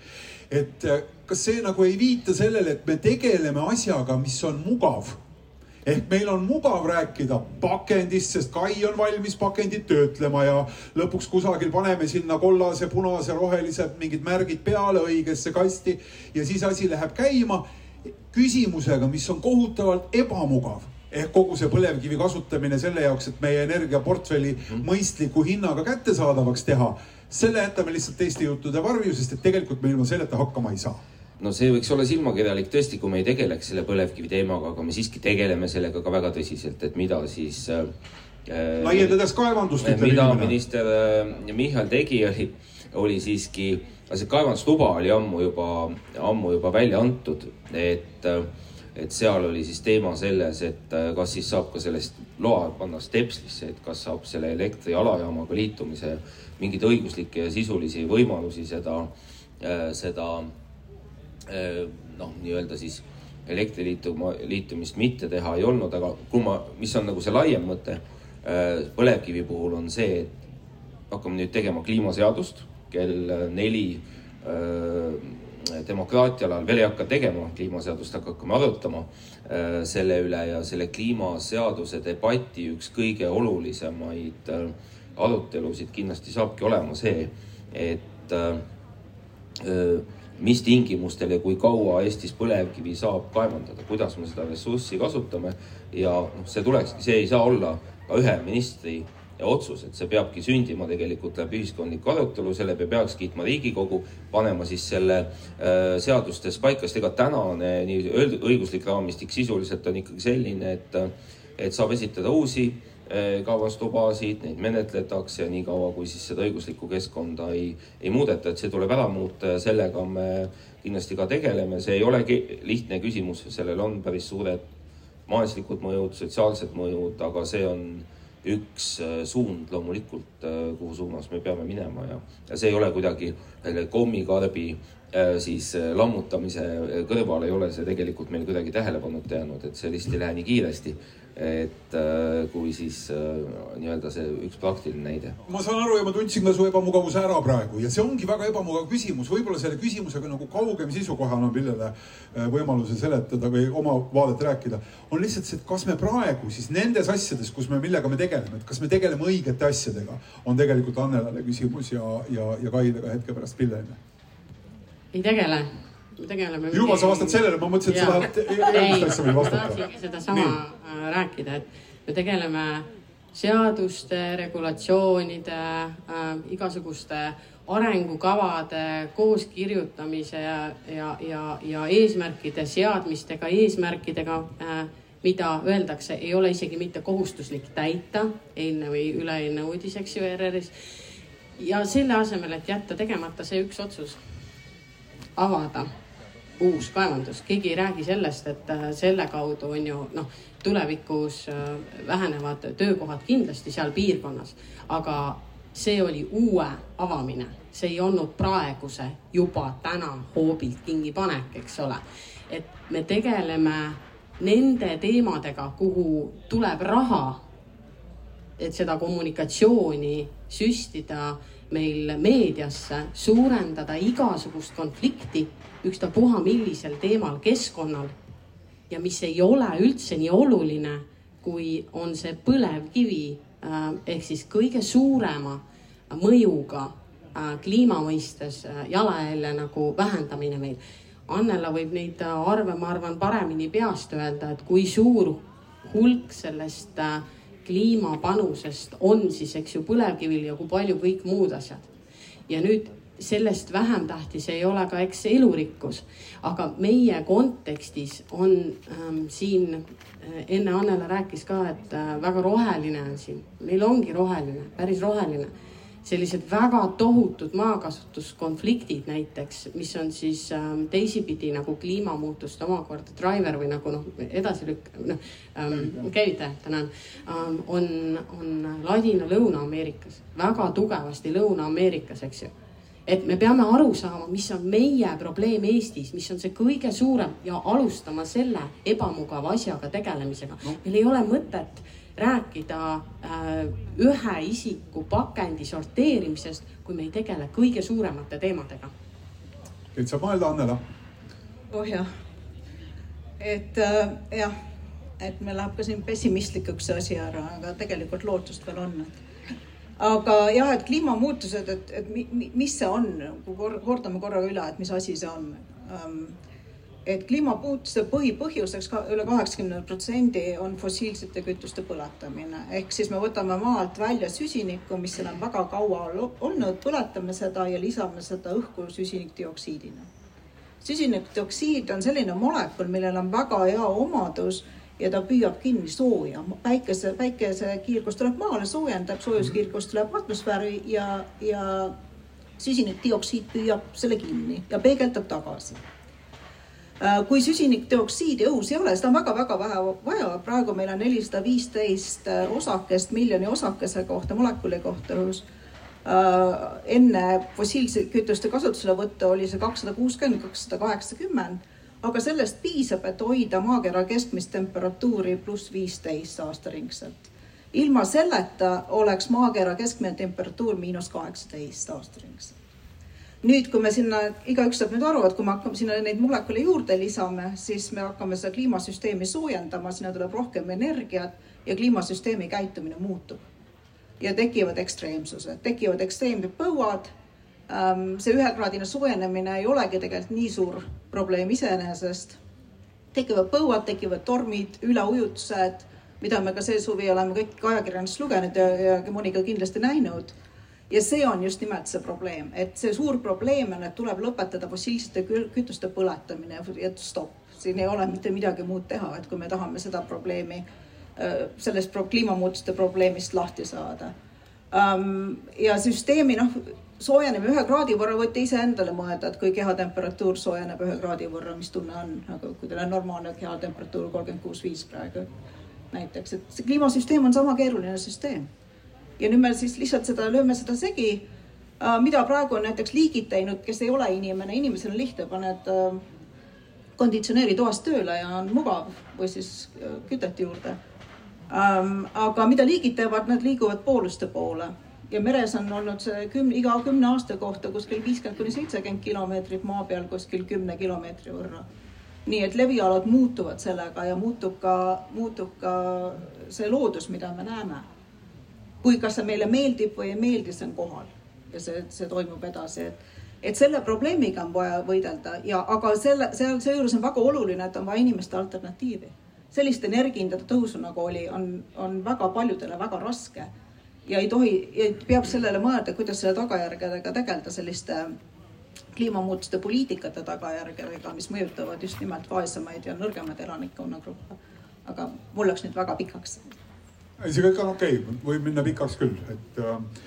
et äh, kas see nagu ei viita sellele, et me tegeleme asjaga, mis on mugav ehk meil on mugav rääkida pakendist, sest Kai on valmis pakendit töötlema ja lõpuks kusagil paneme sinna kollase, punase, rohelise mingid märgid peale õigesse kasti ja siis asi läheb käima küsimusega, mis on kohutavalt ebamugav ehk kogu see põlevkivi kasutamine selle jaoks, et meie energiaportfelli mhm. mõistliku hinnaga kättesaadavaks teha. selle jätame lihtsalt teiste juttude varju, sest et tegelikult me ilma selleta hakkama ei saa no see võiks olla silmakirjalik tõesti, kui me ei tegeleks selle põlevkivi teemaga, aga me siiski tegeleme sellega ka väga tõsiselt, et mida siis äh laiendades kaevandust. mida minister äh, Michal tegi, oli, oli siiski, see kaevandusluba oli ammu juba, ammu juba välja antud, et et seal oli siis teema selles, et kas siis saab ka sellest loa panna stepslisse, et kas saab selle elektrialajaamaga liitumise mingeid õiguslikke ja sisulisi võimalusi seda, seda noh, nii-öelda siis elektriliituma, liitumist mitte teha ei olnud, aga kui ma, mis on nagu see laiem mõte põlevkivi puhul on see, et hakkame nüüd tegema kliimaseadust kell neli äh, demokraatia alal veel ei hakka tegema kliimaseadust, hakkame arutama selle üle ja selle kliimaseaduse debati üks kõige olulisemaid arutelusid kindlasti saabki olema see, et mis tingimustel ja kui kaua Eestis põlevkivi saab kaevandada, kuidas me seda ressurssi kasutame. ja noh, see tulekski, see ei saa olla ka ühe ministri otsus, et see peabki sündima tegelikult läbi ühiskondliku arutelu, selle peaks kiitma Riigikogu, panema siis selle äh, seadustes paika, sest ega tänane nii õiguslik raamistik sisuliselt on ikkagi selline, et, et saab esitada uusi Eh, kaevanduslubasid, neid menetletakse niikaua, kui siis seda õiguslikku keskkonda ei, ei muudeta, et see tuleb ära muuta ja sellega me kindlasti ka tegeleme, see ei olegi lihtne küsimus, sellel on päris suured majanduslikud mõjud, sotsiaalsed mõjud, aga see on üks eh, suund loomulikult, eh, kuhu suunas me peame minema ja, ja see ei ole kuidagi kommikarbi siis lammutamise kõrval ei ole see tegelikult meil kuidagi tähelepanuta jäänud, et see lihtsalt ei lähe nii kiiresti et äh, kui siis äh, nii-öelda see üks praktiline näide. ma saan aru ja ma tundsin ka su ebamugavuse ära praegu ja see ongi väga ebamugav küsimus, võib-olla selle küsimusega nagu kaugem sisukohana, millele äh, võimaluse seletada või oma vaadet rääkida, on lihtsalt see, et kas me praegu siis nendes asjades, kus me, millega me tegeleme, et kas me tegeleme õigete asjadega, on tegelikult Annelale küsimus ja, ja, ja Kaile ka hetke pärast Pillele. ei tegele tegeleme. juba sa vastad sellele, ma mõtlesin, et sa tahad eelmist asja veel vastata. tahtsingi sedasama rääkida, et me tegeleme seaduste, regulatsioonide äh,, igasuguste arengukavade kooskirjutamise ja, ja, ja, ja eesmärkide seadmistega, eesmärkidega äh,, mida öeldakse, ei ole isegi mitte kohustuslik täita, eilne või üleeilne uudis, eks ju, ERR-is. ja selle asemel, et jätta tegemata see üks otsus, avada uus kaevandus, keegi ei räägi sellest, et äh, selle kaudu on ju noh, tulevikus äh, vähenevad töökohad kindlasti seal piirkonnas, aga see oli uue avamine, see ei olnud praeguse juba täna hoobilt kingipanek, eks ole. et me tegeleme nende teemadega, kuhu tuleb raha, et seda kommunikatsiooni süstida meil meediasse suurendada igasugust konflikti ükstapuha millisel teemal keskkonnal ja mis ei ole üldse nii oluline, kui on see põlevkivi äh, ehk siis kõige suurema mõjuga äh, kliima mõistes äh, jalajälje nagu vähendamine meil. Annela võib neid arve, ma arvan, paremini peast öelda, et kui suur hulk sellest kliimapanusest on siis, eks ju, põlevkivil ja kui palju kõik muud asjad. ja nüüd sellest vähem tähtis ei ole ka, eks elurikkus, aga meie kontekstis on ähm, siin äh, enne Annela rääkis ka, et äh, väga roheline on siin, meil ongi roheline, päris roheline sellised väga tohutud maakasutuskonfliktid näiteks, mis on siis ähm, teisipidi nagu kliimamuutuste omakorda driver või nagu noh, edasi lükk-, noh ähm, käivitaja, tänan ähm,, on, on Ladina Lõuna-Ameerikas, väga tugevasti Lõuna-Ameerikas, eks ju. Et me peame aru saama, mis on meie probleem Eestis, mis on see kõige suurem ja alustama selle ebamugava asjaga tegelemisega. No.. meil ei ole mõtet rääkida äh, ühe isiku pakendi sorteerimisest, kui me ei tegele kõige suuremate teemadega. nüüd saab mõelda, Annela. oh jah, et äh, jah, et meil läheb ka siin pessimistlikuks see asi ära, aga tegelikult lootust veel on aga jah, et kliimamuutused, et, et mis see on, kui kordame korraga üle, et mis asi see on. Ähm, et kliimamuutuse põhipõhjuseks ka üle kaheksakümne protsendi on fossiilsete kütuste põletamine, ehk siis me võtame maalt välja süsinikku, mis seal on väga kaua olnud, põletame seda ja lisame seda õhku süsinikdioksiidina. süsinikdioksiid on selline molekul, millel on väga hea omadus ja ta püüab kinni sooja. päikese, päikesekiirgus tuleb maale, soojendab, soojuskiirgus tuleb atmosfääri ja, ja süsinikdioksiid püüab selle kinni ja peegeldab tagasi. Äh, kui süsinikdioksiidi õhus ei ole, seda on väga-väga vähe vaja, praegu meil on nelisada viisteist äh, osakest miljoni osakese kohta, molekuli kohta õhus äh, enne fossiilsete kütuste kasutuselevõttu oli see kakssada kuuskümmend, kakssada kaheksakümmend aga sellest piisab, et hoida maakera keskmist temperatuuri pluss viisteist aastaringselt. ilma selleta oleks maakera keskmine temperatuur miinus kaheksateist aastaringselt. Nüüd, kui me sinna, igaüks saab nüüd aru, et kui me hakkame sinna neid molekule juurde lisame, siis me hakkame seda kliimasüsteemi soojendama, sinna tuleb rohkem energiat ja kliimasüsteemi käitumine muutub. ja tekivad ekstreemsused, tekivad ekstreemsed põuad Ähm, see ühekraadine soojenemine ei olegi tegelikult nii suur probleem iseenesest. tekivad põuad, tekivad tormid, üleujutused, mida me ka see suvi oleme kõik ajakirjandusest lugenud ja, ja Monika kindlasti näinud. Ja see on just nimelt see probleem, et see suur probleem on, et tuleb lõpetada fossiilsete kütuste põletamine ja stopp, siin ei ole mitte midagi muud teha, et kui me tahame seda probleemi, äh, sellest kliimamuutuste probleemist lahti saada. Ähm, ja süsteemi noh soojeneb ühe kraadi võrra, võite iseendale mõelda, et kui kehatemperatuur soojeneb ühe kraadi võrra, mis tunne on, aga kui teil on normaalne kehatemperatuur kolmkümmend kuus, viis praegu näiteks, et see kliimasüsteem on sama keeruline süsteem. Ja nüüd me siis lihtsalt seda lööme seda segi, äh, mida praegu on näiteks liigid teinud, kes ei ole inimene, inimesel on lihtne, paned äh, konditsioneeri toas tööle ja on mugav või siis äh, kütet juurde. Ähm, aga mida liigid teevad, nad liiguvad pooluste poole ja meres on olnud see kümne, iga kümne aasta kohta kuskil viiskümmend kuni seitsekümmend kilomeetrit, maa peal kuskil kümne kilomeetri võrra. nii et levialad muutuvad sellega ja muutub ka, muutub ka see loodus, mida me näeme. Kui, kas see meile meeldib või ei meeldi, see on kohal ja see, see toimub edasi, et et selle probleemiga on vaja võidelda ja, aga selle, seal seejuures on väga oluline, et on vaja inimeste alternatiivi. sellist energiahindade tõusu, nagu oli, on, on väga paljudele väga raske ja ei tohi, peab sellele mõelda, kuidas selle tagajärgedega tegeleda, selliste kliimamuutuste poliitikate tagajärgedega, mis mõjutavad just nimelt vaesemaid ja nõrgemaid elanikkonnagruppe. aga mul läks nüüd väga pikaks. Ei, see kõik on okei okay., võib minna pikaks küll, et äh,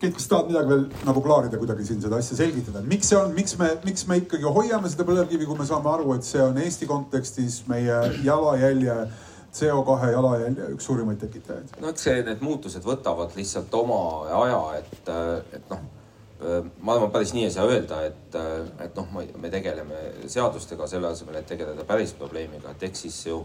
Keit, kas tahad midagi veel nagu klaarida kuidagi siin seda asja selgitada, miks see on, miks me, miks me ikkagi hoiame seda põlevkivi, kui me saame aru, et see on Eesti kontekstis meie jalajälje äh, CO2 jalajälje üks suurimaid tekitajaid. no eks see, need muutused võtavad lihtsalt oma aja, et, et noh, ma arvan, päris nii ei saa öelda, et, et noh, me tegeleme seadustega selle asemel, et tegeleda päris probleemiga, et eks siis ju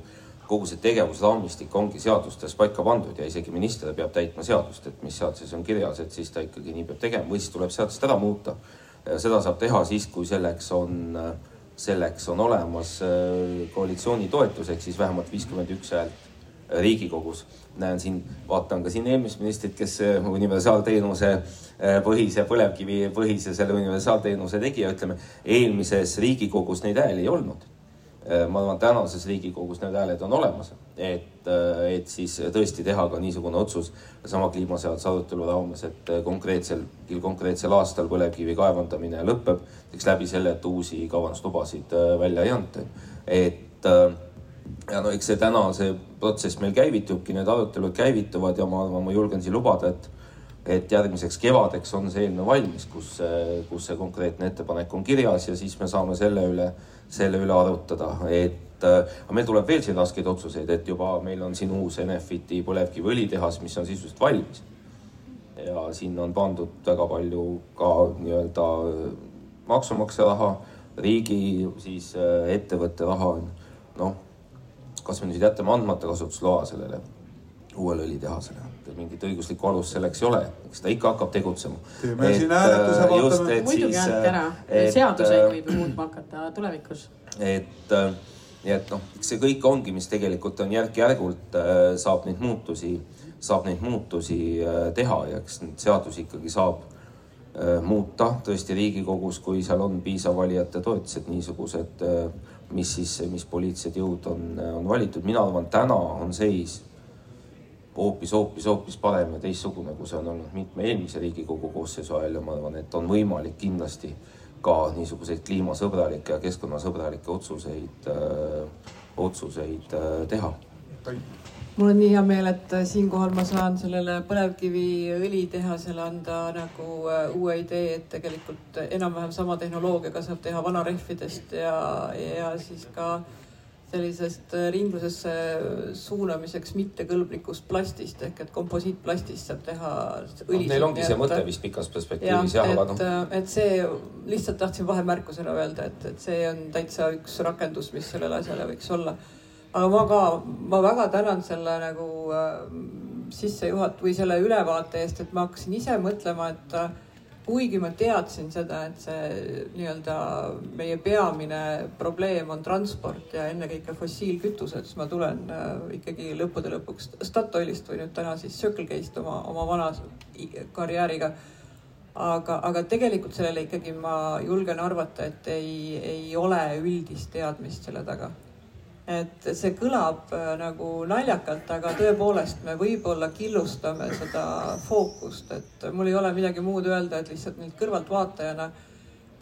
kogu see tegevusraamistik ongi seadustes paika pandud ja isegi minister peab täitma seadust, et mis seaduses on kirjas, et siis ta ikkagi nii peab tegema või siis tuleb seadust ära muuta. seda saab teha siis, kui selleks on, selleks on olemas äh, koalitsiooni toetus ehk siis vähemalt viiskümmend üks häält Riigikogus. näen siin, vaatan ka siin eelmist ministrit, kes äh, universaalteenuse äh, põhise, põlevkivipõhise selle universaalteenuse tegija, ütleme eelmises Riigikogus neid hääli ei olnud ma arvan, tänases Riigikogus need hääled on olemas, et, äh, et siis tõesti teha ka niisugune otsus sama kliimaseaduse arutelu raames, et äh, konkreetsel, konkreetsel aastal põlevkivi kaevandamine lõpeb, teeks läbi selle, et uusi kaevanduslubasid välja ei anta. et ja no eks see täna see protsess meil käivitubki, need arutelud käivituvad ja ma arvan, ma julgen siin lubada, et et järgmiseks kevadeks on see eelnõu valmis, kus, kus see konkreetne ettepanek on kirjas ja siis me saame selle üle selle üle arutada, et äh, aga meil tuleb veel siin raskeid otsuseid, et juba meil on siin uus Enefiti põlevkiviõlitehas, mis on sisuliselt valmis. ja sinna on pandud väga palju ka nii-öelda maksumaksja raha, riigi siis äh, ettevõtte raha. On noh, kas me nüüd jätame andmata kasutusloa sellele uuele õlitehasele mingit õiguslikku alust selleks ei ole, eks ta ikka hakkab tegutsema. teeme siin hääletuse, äh, vaatame. muidugi andke ära, seaduseid võib ju muutma hakata tulevikus. et, äh, et noh, eks see kõik ongi, mis tegelikult on järk-järgult äh, saab neid muutusi, saab neid muutusi teha ja eks neid seadusi ikkagi saab muuta tõesti Riigikogus, kui seal on piisav valijate toetus, et niisugused, mis siis, mis poliitilised jõud on, on valitud. mina arvan, täna on seis hoopis, hoopis, hoopis parem ja teistsugune, kui see on olnud mitme eelmise Riigikogu koosseisu ajal ja ma arvan, et on võimalik kindlasti ka niisuguseid kliimasõbralikke ja keskkonnasõbralikke otsuseid äh,, otsuseid äh, teha. mul on nii hea meel, et äh, siinkohal ma saan sellele põlevkiviõlitehasele anda nagu uue idee, et tegelikult enam-vähem sama tehnoloogiaga saab teha vanarehvidest ja, ja siis ka äh, sellisest äh, ringlusesse suunamiseks mittekõlblikust plastist ehk et komposiitplastist saab teha õli no,. Neil ongi see mõte vist pikas perspektiivis jah, aga noh. Äh, et see, lihtsalt tahtsin vahemärkusena öelda, et, et see on täitsa üks rakendus, mis sellele asjale võiks olla. aga ma ka, ma väga tänan selle nagu äh, sissejuhat- või selle ülevaate eest, et ma hakkasin ise mõtlema, et äh, kuigi ma teadsin seda, et see nii-öelda meie peamine probleem on transport ja ennekõike fossiilkütused, siis ma tulen äh, ikkagi lõppude lõpuks Statoilist või nüüd täna siis Circle K-st oma, oma vana karjääriga. aga, aga tegelikult sellele ikkagi ma julgen arvata, et ei, ei ole üldist teadmist selle taga et see kõlab äh, nagu naljakalt, aga tõepoolest me võib-olla killustame seda fookust, et mul ei ole midagi muud öelda, et lihtsalt nüüd kõrvaltvaatajana,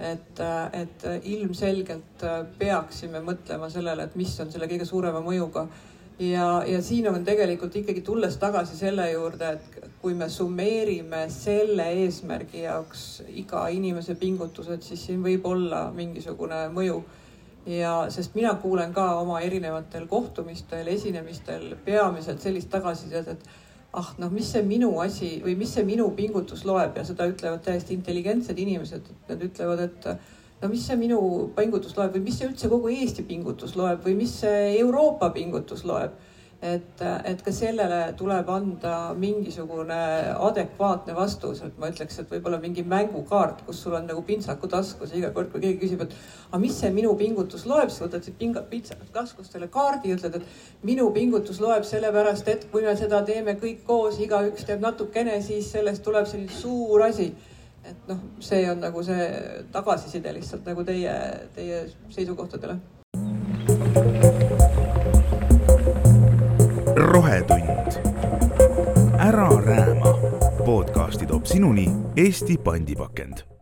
et, äh, et ilmselgelt äh, peaksime mõtlema sellele, et mis on selle kõige suurema mõjuga. ja, ja siin on tegelikult ikkagi tulles tagasi selle juurde, et kui me summeerime selle eesmärgi jaoks iga inimese pingutused, siis siin võib olla mingisugune mõju ja sest mina kuulen ka oma erinevatel kohtumistel, esinemistel peamiselt sellist tagasisidet, et ah noh, mis see minu asi või mis see minu pingutus loeb? Ja seda ütlevad täiesti intelligentsed inimesed, nad ütlevad, et no mis see minu pingutus loeb või mis see üldse kogu Eesti pingutus loeb või mis see Euroopa pingutus loeb et, et ka sellele tuleb anda mingisugune adekvaatne vastus, et ma ütleks, et võib-olla mingi mängukaart, kus sul on nagu pintsaku taskus ja iga kord, kui keegi küsib, et aga mis see minu pingutus loeb, siis võtad siit pinga, pintsaku taskust selle kaardi ütled, et minu pingutus loeb sellepärast, et kui me seda teeme kõik koos, igaüks teeb natukene, siis sellest tuleb selline suur asi. Et noh, see on nagu see tagasiside lihtsalt nagu teie, teie seisukohtadele rohetund. ära rääma. podcasti toob sinuni Eesti pandipakend